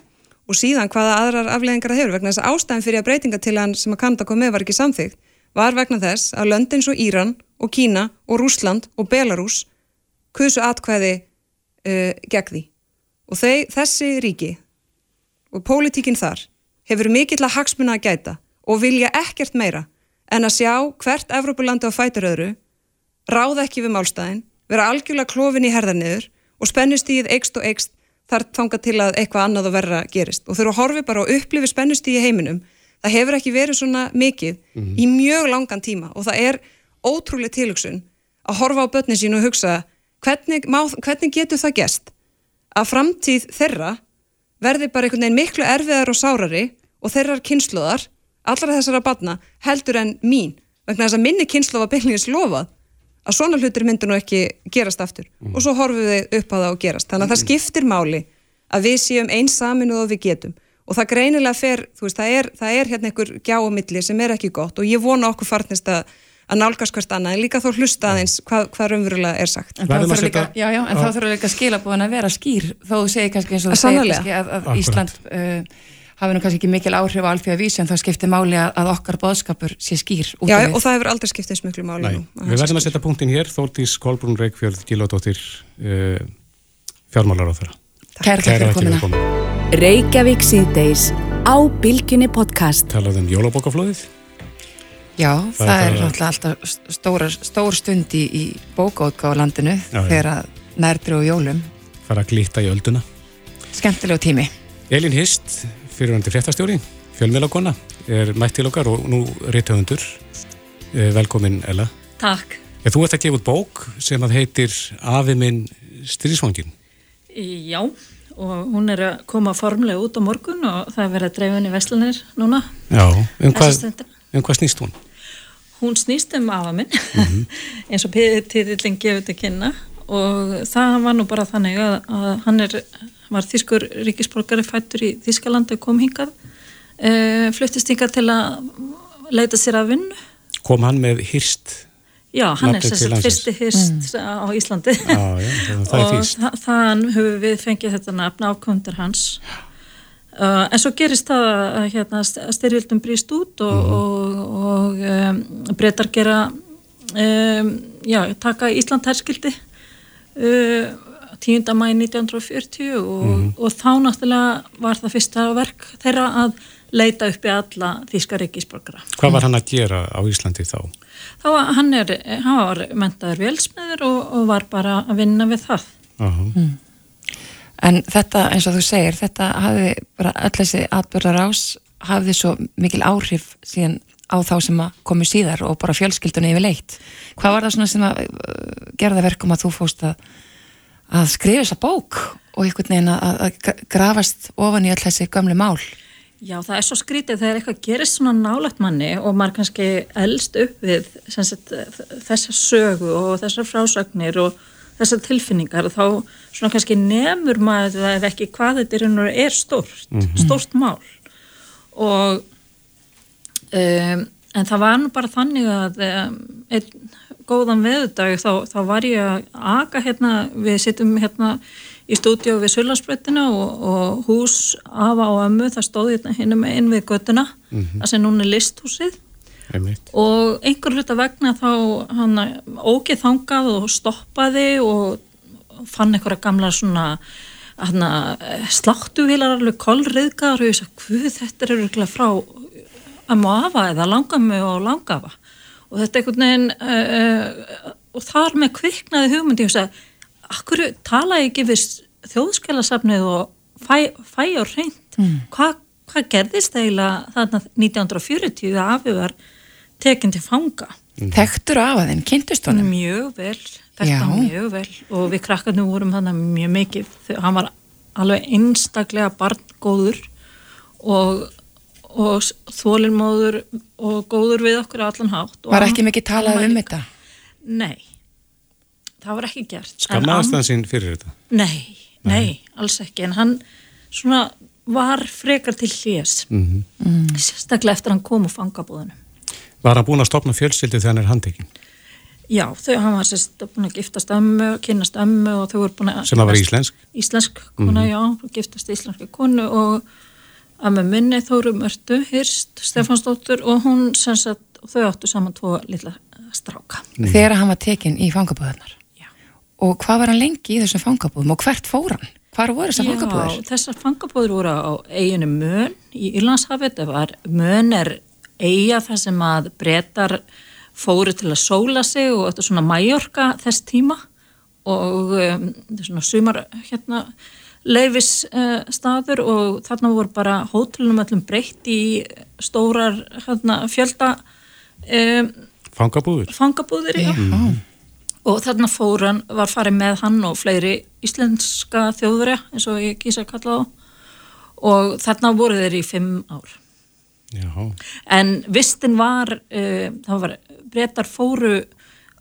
og síðan hvaða aðrar afleggingar það hefur. Vegna þess að ástæðin fyrir að breytinga til hann sem að Kanada kom með var ekki samþygt var vegna þess að löndin svo Íran og Kína og Rúsland og Belarus kusu atkvæði uh, gegn því. Og þeir, þessi ríki og pólitíkinn þar hefur mikill að hagsmuna að gæta og vilja ekkert meira en að sjá hvert Evrópulandi á fæturöðru ráða ekki við málstæðin vera algjörlega klófin í herðarniður og spennustíð eikst og eikst þar þanga til að eitthvað annað og verra gerist. Og þurfa að horfi bara og upplifi spennustíð í heiminum. Það hefur ekki verið svona mikið mm -hmm. í mjög langan tíma og það er ótrúlega tilugsun að horfa á börnin sín og hugsa hvernig, má, hvernig getur það gæst að framtíð þeirra verði bara einhvern veginn miklu erfiðar og sárari og þeirrar kynsluðar, allra þessara batna, heldur en mín vegna þess að minni kynslu var bylningis lofað að svona hlutir myndur nú ekki gerast aftur mm. og svo horfum við upp á það og gerast þannig að mm. það skiptir máli að við séum eins saminu og við getum og það greinilega fer, þú veist, það er, það er hérna einhver gjáumilli sem er ekki gott og ég vona okkur farnist að að nálgast hvert annað en líka þó hlusta aðeins hvað, hvað raunverulega er sagt. En þá þurfur líka, já, já, en þá þurfur líka skilabúin að vera skýr þó þú segir kannski eins og þú segir kannski að, að Ísland uh, hafi nú kannski ekki mikil áhrif á alþjóða vísi en þá skiptir máli að, að okkar boðskapur sé skýr Já, og það hefur aldrei skiptið eins miklu máli nú. Við verðum að setja punktin hér, Þóltís Kolbrún Reykjörð Gílódóttir uh, fjármálar á þeirra Kæra fyrir komina Reykjavík síðdeis á Bilginni podcast. Talaðum jólabókaflóðið Já, það, það er náttúrulega alltaf stóra, stór stund í, í á landinu já, þegar að nærtri og jólum. Fara að glýta í ölduna. Skemmtilegu tími. Elin Hist, fyrirvændi fréttastjóri fjölmjölagona, er mætt til okkar og nú réttöfundur eh, velkomin Ella. Takk. Ja, Þú ert að gefa út bók sem að heitir Afi minn strísvangin Já, og hún er að koma formlega út á morgun og það er verið að dreifa henni í Veslanir núna. Já, um hvað En hvað snýst hún? Hún snýst um afa minn, mm -hmm. eins og titillin gefur þetta kynna og það var nú bara þannig að, að hann er, var þýskur ríkisborgari fættur í Þýskalandi og kom hingað, e, fluttist hingað til að leita sér að vinnu. Kom hann með hýrst? Já, hann er sérstaklega fyrsti hýrst mm. á Íslandi ah, já, það og þa þann höfum við fengið þetta nafn ákvöndur hans. Uh, en svo gerist það að hérna, styrjöldum brýst út og, mm. og, og um, breytar gera um, já, taka Ísland herskildi uh, 10. mæi 1940 og, mm. og þá náttúrulega var það fyrsta verk þeirra að leita upp í alla þýska reykísborgara. Hvað var hann að gera á Íslandi þá? Þá var hann, er, hann var mentaður velsmiður og var bara að vinna við það. Uh -huh. mm. En þetta, eins og þú segir, þetta hafði bara öll þessi atbyrðar ás hafði svo mikil áhrif síðan á þá sem komu síðar og bara fjölskyldunni yfir leitt. Hvað var það svona sem að uh, gerða verkum að þú fóst að, að skrifa þessa bók og einhvern veginn að, að grafast ofan í öll þessi gömlu mál? Já, það er svo skrítið þegar eitthvað gerist svona nálagt manni og maður kannski eldst upp við þessa sögu og þessar frásagnir og þessar tilfinningar þá svona kannski nefnur maður það ekki hvað þetta er stórt, mm -hmm. stórt mál og um, en það var nú bara þannig að um, einn góðan veðudag þá, þá var ég að aga hérna, við sittum hérna í stúdíu við Sjölandsbreytina og, og hús afa og ömmu, það stóði hérna hinnum inn við göttuna, mm -hmm. það sem núna er listhúsið Einmitt. og einhver hluta vegna þá hann ógeð þangað og stoppaði og fann einhverja gamla svona hana, sláttuvílar alveg kollriðgar og ég sagði, hvað þetta er öruglega frá ömmu og afa eða langammu og langafa og þetta einhvern veginn uh, og þar með kviknaði hugmyndi og sagði, akkur tala ég ekki við þjóðskjálasafnið og fæ, fæ á reynd mm. hvað hva gerðist eiginlega þarna 1940 að afið var tekinn til fanga. Þekktur af að þeim, kynntust honum? Mjög vel, þetta mjög vel og við krakkarnir vorum þannig mjög mikið, hann var alveg einstaklega barngóður og, og þólinnmóður og góður við okkur allan hátt Var ekki mikið talað um þetta? Nei það var ekki gert Skammaðast hann sín fyrir þetta? Nei, nei, alls ekki en hann svona var frekar til hljés mm -hmm. mm. sérstaklega eftir hann kom úr fangabúðunum Var hann búin að stopna fjölskyldi þegar hann er handekinn? Já, þau, hann var sérst búin að giftast ömmu, kynast ömmu og þau voru búin að... Sem að vera íslensk? Íslensk, kona, mm -hmm. já, giftast íslenski konu og ömmu minni Þóru Mörtu, Hirst, Stefansdóttur og hún sem sagt, þau áttu saman tvo lilla stráka. Þegar hann var tekinn í fangabúðunar? Og hvað var hann lengi í þessum fangabúðum og hvert fór hann? Hvar voru þessar fangabúður? Já, þessar fangabúður voru á eiginu Mön í Írlandshafið. Það var Mön er eiga þar sem að breytar fóru til að sóla sig og þetta er svona Mallorca þess tíma og um, þetta er svona sumar hérna leifis uh, staður og þarna voru bara hótelunum öllum breytt í stórar hérna, fjölda um, fangabúður fangabúður, já. Mm. Og þarna fóran var farið með hann og fleiri íslenska þjóðverja eins og ég kýsa að kalla þá. Og þarna voru þeir í fimm ár Já. en vistin var uh, það var breytar fóru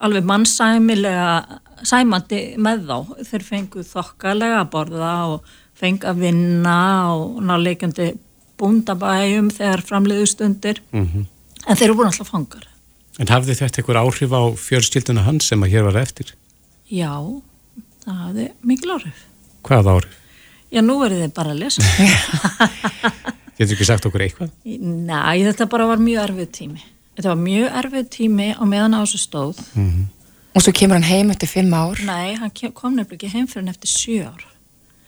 alveg mannsæmilega sæmandi með þá þeir fenguð þokkalega að borða og fengið að vinna og náleikandi búndabæjum þegar framleiðu stundir mm -hmm. en þeir eru búin alltaf fangar En hafði þetta einhver áhrif á fjörstilduna hans sem að hér var eftir? Já, það hafði mikil áhrif. Hvað áhrif? Já, nú verður þið bara að lesa. Getur ekki sagt okkur eitthvað? Næ, þetta bara var mjög erfið tími. Þetta var mjög erfið tími á meðan á þessu stóð. Mm -hmm. Og svo kemur hann heim eftir fimm ár? Nei, hann kom nefnilega ekki heim fyrir hann eftir sjö ár.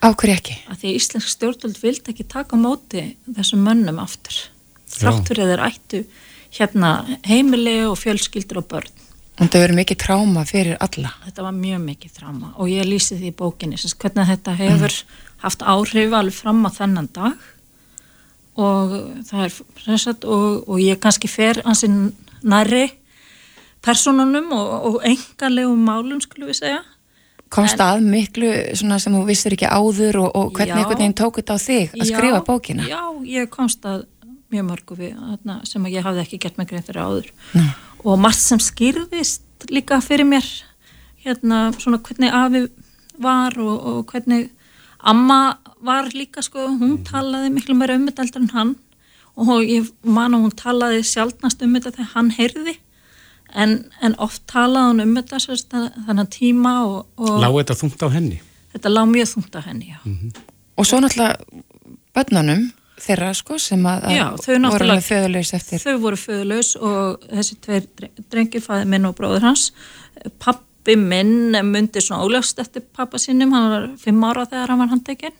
Áhverju ekki? Að því Íslensk stjórnvöld vildi ekki taka móti þessum mönnum aftur. Þráttur eða ættu hérna heimili og fjölskyldur og börn. Og þetta verður mikið tráma fyrir alla? Þetta var mjög mikið tráma og ég lýsi því í bókinni hvernig þetta hefur mm. haft áhrif alveg fram á þennan dag og það er sérst, og, og ég kannski fer ansinn næri personunum og, og enganlegum málum skulum við segja. Komst en, að miklu sem þú vissir ekki áður og, og hvernig einhvern veginn tók þetta á þig að já, skrifa bókina? Já, ég komst að mjög mörgu við þarna, sem ég hafði ekki gert mig grein fyrir áður Nei. og margt sem skýrðist líka fyrir mér hérna svona hvernig afi var og, og hvernig amma var líka sko, hún mhm. talaði miklu meira um þetta eldur en hann og ég man að hún talaði sjálfnast um þetta þegar hann heyrði en, en oft talaði hún um þetta sérst, þannig tíma og, og Láði þetta þungt á henni? Þetta lág mjög þungt á henni, já mm -hmm. Og svo náttúrulega börnunum þeirra sko sem að, Já, að voru föðulegs eftir þau voru föðulegs og þessi tveir drengir, fæði minn og bróður hans pappi minn myndi svona ólögst eftir pappa sinnum hann var fimm ára þegar hann var handekinn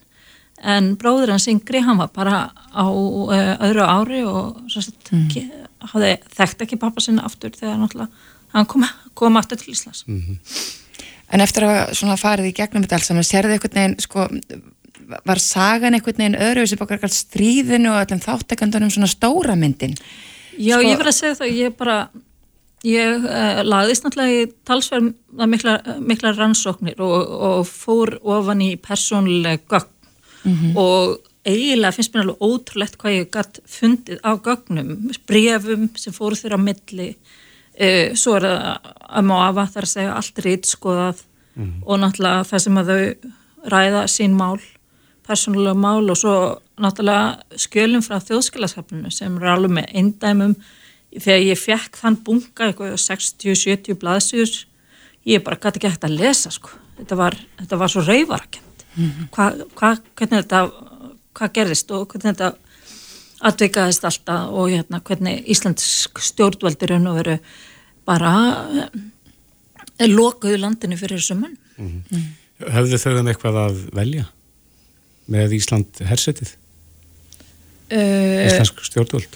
en bróður hans yngri hann var bara á öðru ári og sagt, mm. hafði þekkt ekki pappa sinna aftur þegar hann kom, kom aftur til Íslands mm -hmm. En eftir að farið í gegnum þetta alls, sér þið einhvern veginn sko var sagan einhvern veginn öðru sem okkar stríðinu og öllum þáttekandunum svona stóra myndin Já, sko, ég verði að segja það, ég bara ég uh, lagðist náttúrulega í talsverð mikla, mikla rannsóknir og, og fór ofan í persónlega gögn mm -hmm. og eiginlega finnst mér alveg ótrúlegt hvað ég gætt fundið á gögnum brefum sem fóru þeirra á milli uh, svo er það að má afa þar að segja allt rít skoðað mm -hmm. og náttúrulega það sem að þau ræða sín mál persónulega mál og svo náttúrulega skjölum frá þjóðskilasafninu sem er alveg með eindæmum þegar ég fekk þann bunga eitthvað 60-70 blaðsjús ég bara gæti ekki hægt að lesa sko þetta var, þetta var svo reyfarakent mm -hmm. hvað hva, hvernig þetta hvað gerðist og hvernig þetta atvikaðist alltaf og hérna hvernig Íslands stjórnvaldur raun og veru bara eh, lokuðu landinu fyrir þessu mann mm -hmm. mm. Höfðu þau um eitthvað að velja með Ísland hersetið? Uh, Íslensk stjórnvald?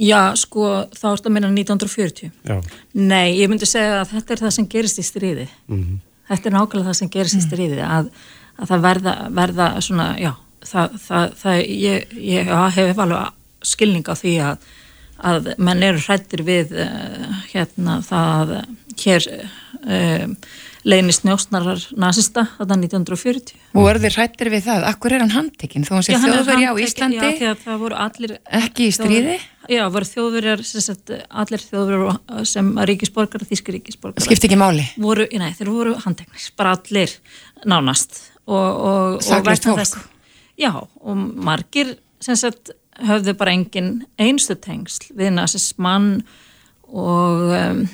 Já, sko, þá er þetta að minna 1940. Já. Nei, ég myndi segja að þetta er það sem gerist í stríði. Mm -hmm. Þetta er nákvæmlega það sem gerist í stríði, að, að það verða, verða svona, já, það, það, það ég, ég hef alveg skilning á því að, að mann eru hrættir við uh, hérna það að hér uh, leynist njósnarar nazista þetta 1940 og eru þið hrættir við það? Akkur er hann handtekinn? Þó hann sé þjóðverja á Íslandi já, allir, ekki í stríði? Já, voru þjóðverjar allir þjóðverjar sem ríkisborgar þíski ríkisborgar Skipti ekki máli? Voru, nei, þeir voru handteknir, bara allir nánast Saklist fólk? Já, og margir sagt höfðu bara engin einstu tengsl við nazismann og um,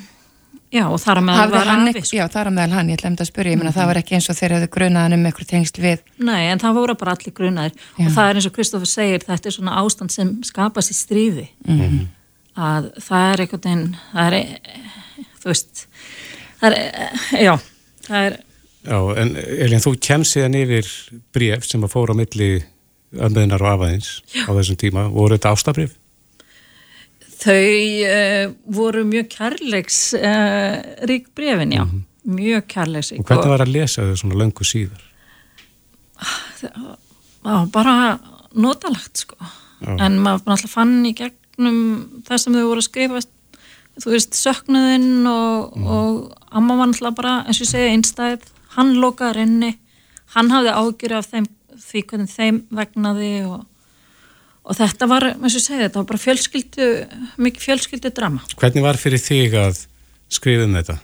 Já, og þar að meðal var afi. Sko. Já, þar að meðal hann, ég ætlaði að spyrja, ég menna mm -hmm. það var ekki eins og þeir hefðu grunaðan um eitthvað tengsl við. Nei, en það voru bara allir grunaðir Já. og það er eins og Kristófur segir, þetta er svona ástand sem skapast í stríði. Mm -hmm. Að það er einhvern veginn, það er, þú veist, það er, já, það er... Já, en Elin, þú kemst síðan yfir bref sem að fóra á milli ömmuðinar og afaðins á þessum tíma, voru þetta ástabrif? Þau uh, voru mjög kærleiks uh, rík brefin, já, mm -hmm. mjög kærleiks rík. Og hvernig var að lesa þau svona löngu síðar? Það var bara notalagt, sko. Já. En maður alltaf fann í gegnum það sem þau voru að skrifa, þú veist, söknuðinn og, mm. og amma var alltaf bara, eins og ég segi, einstæð, hann lokaði rinni, hann hafði ágjur af þeim, því hvernig þeim vegnaði og og þetta var, eins og segja, þetta var bara fjölskyldu, mikið fjölskyldu drama. Hvernig var fyrir þig að skrifa um þetta?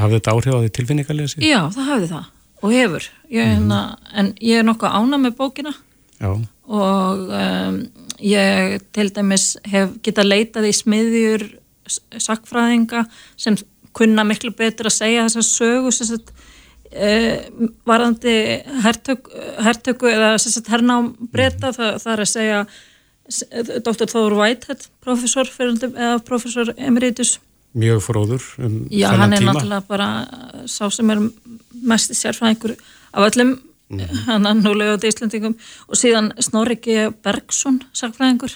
Hafði þetta áhrif á því tilfinningarlega síðan? Já, það hafði það og hefur. Ég, mm -hmm. En ég er nokkuð ána með bókina Já. og um, ég til dæmis hef getað leitað í smiðjur sakfræðinga sem kunna miklu betur að segja þessar sögu sem sagt Uh, varðandi hertöku, hertöku eða hernám breyta, það, það er að segja Dr. Þóður Whitehead professor, eða professor emeritus mjög fróður um já, hann er tíma. náttúrulega bara sá sem er mest sérfræðingur af öllum mm -hmm. hann er núlega á Íslandingum og síðan Snorri G. Bergson sérfræðingur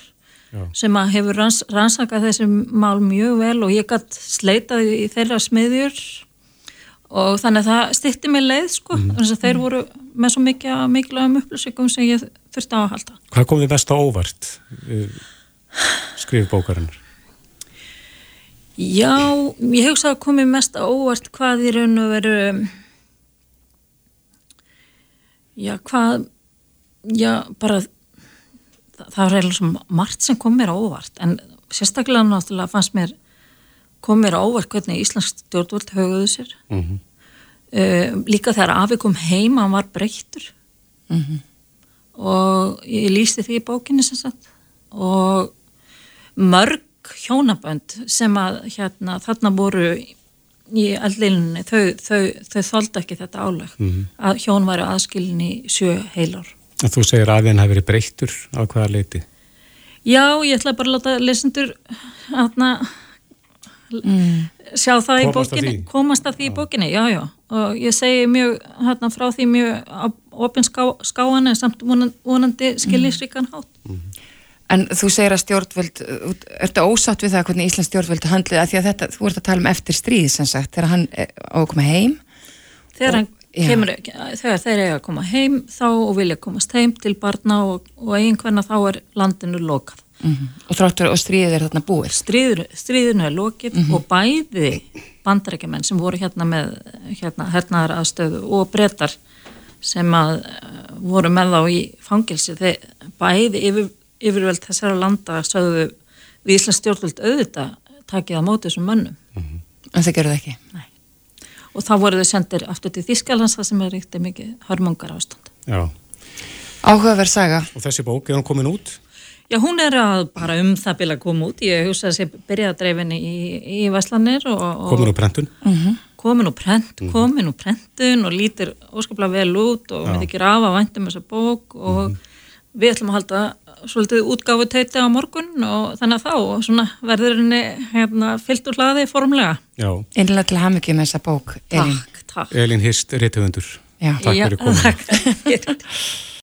já. sem hefur ranns, rannsakað þessi mál mjög vel og ég gætt sleitaði í þeirra smiðjur og þannig að það styrti mig leið sko, mm. þannig að þeir voru með svo mikið mikilvægum upplýsingum sem ég þurfti á að halda. Hvað kom þið mest á óvart skrifbókarinnar? Já, ég hugsa að komið mest á óvart hvað í raun og veru já, hvað já, bara það, það var reyna svo margt sem kom mér á óvart en sérstaklega náttúrulega fannst mér kom mér ávart hvernig Íslands stjórnvöld höguðu sér mm -hmm. Uh, líka þegar Afi kom heim hann var breyttur mm -hmm. og ég lísti því í bókinni sem sagt og mörg hjónabönd sem að hérna þarna voru í allilinni þau, þau, þau þólda ekki þetta áleg mm -hmm. að hjón væri aðskilin í sjö heilár En þú segir að hann hefur verið breyttur á hvaða leiti? Já, ég ætla bara að láta lesendur aðna mm. sjá það komast í bókinni komast að því í bókinni, já já og ég segi mjög hérna frá því mjög opin ská, skáan en samt vonandi skiljinsríkan hátt mm. En þú segir að stjórnvöld er þetta ósatt við það hvernig Íslands stjórnvöld handlið að því að þetta, þú ert að tala um eftir stríð sem sagt, þegar hann á að koma heim Þegar hann kemur þegar þeir eiga að koma heim þá og vilja komast heim til barna og, og einhverna þá er landinu lokað Mm -hmm. Og og stríðið er þarna búið? Stríður, stríðinu er lokið mm -hmm. og bæði bandarækjumenn sem voru hérna með hérna, hernaðar aðstöðu og brettar sem að uh, voru með þá í fangilsi þeir bæði yfir, yfirveld þessara landa sögðu við Íslands stjórnvöld auðvitað takið að móti þessum mönnum. Mm -hmm. En það gerðu það ekki? Nei. Og þá voru þau sendir aftur til Þískjalans það sem er ríktið mikið hörmungar ástand. Já. Áhugaverð saga. Og þessi bók, er hann komin út? Já, hún er að bara um það bila koma út. Ég hugsa að þessi byrjaði að dreifinni í, í Væslanir. Komur á brentun? Uh mhm. -huh. komin úr prent, Mhm. komin úr prentun og lítir óskaplega vel út og við ekki rafa væntum þessa bók og við ætlum að halda svolítið útgáfu teiti á morgun og þannig að þá svona, verður henni hérna, fyllt úr hlaði formlega. Já, Einlega til hafmyggjum með þessa bók, Elín. Takk, takk. Elín Hist, reytöfundur. Já. Takk Já, fyrir kominu. takk.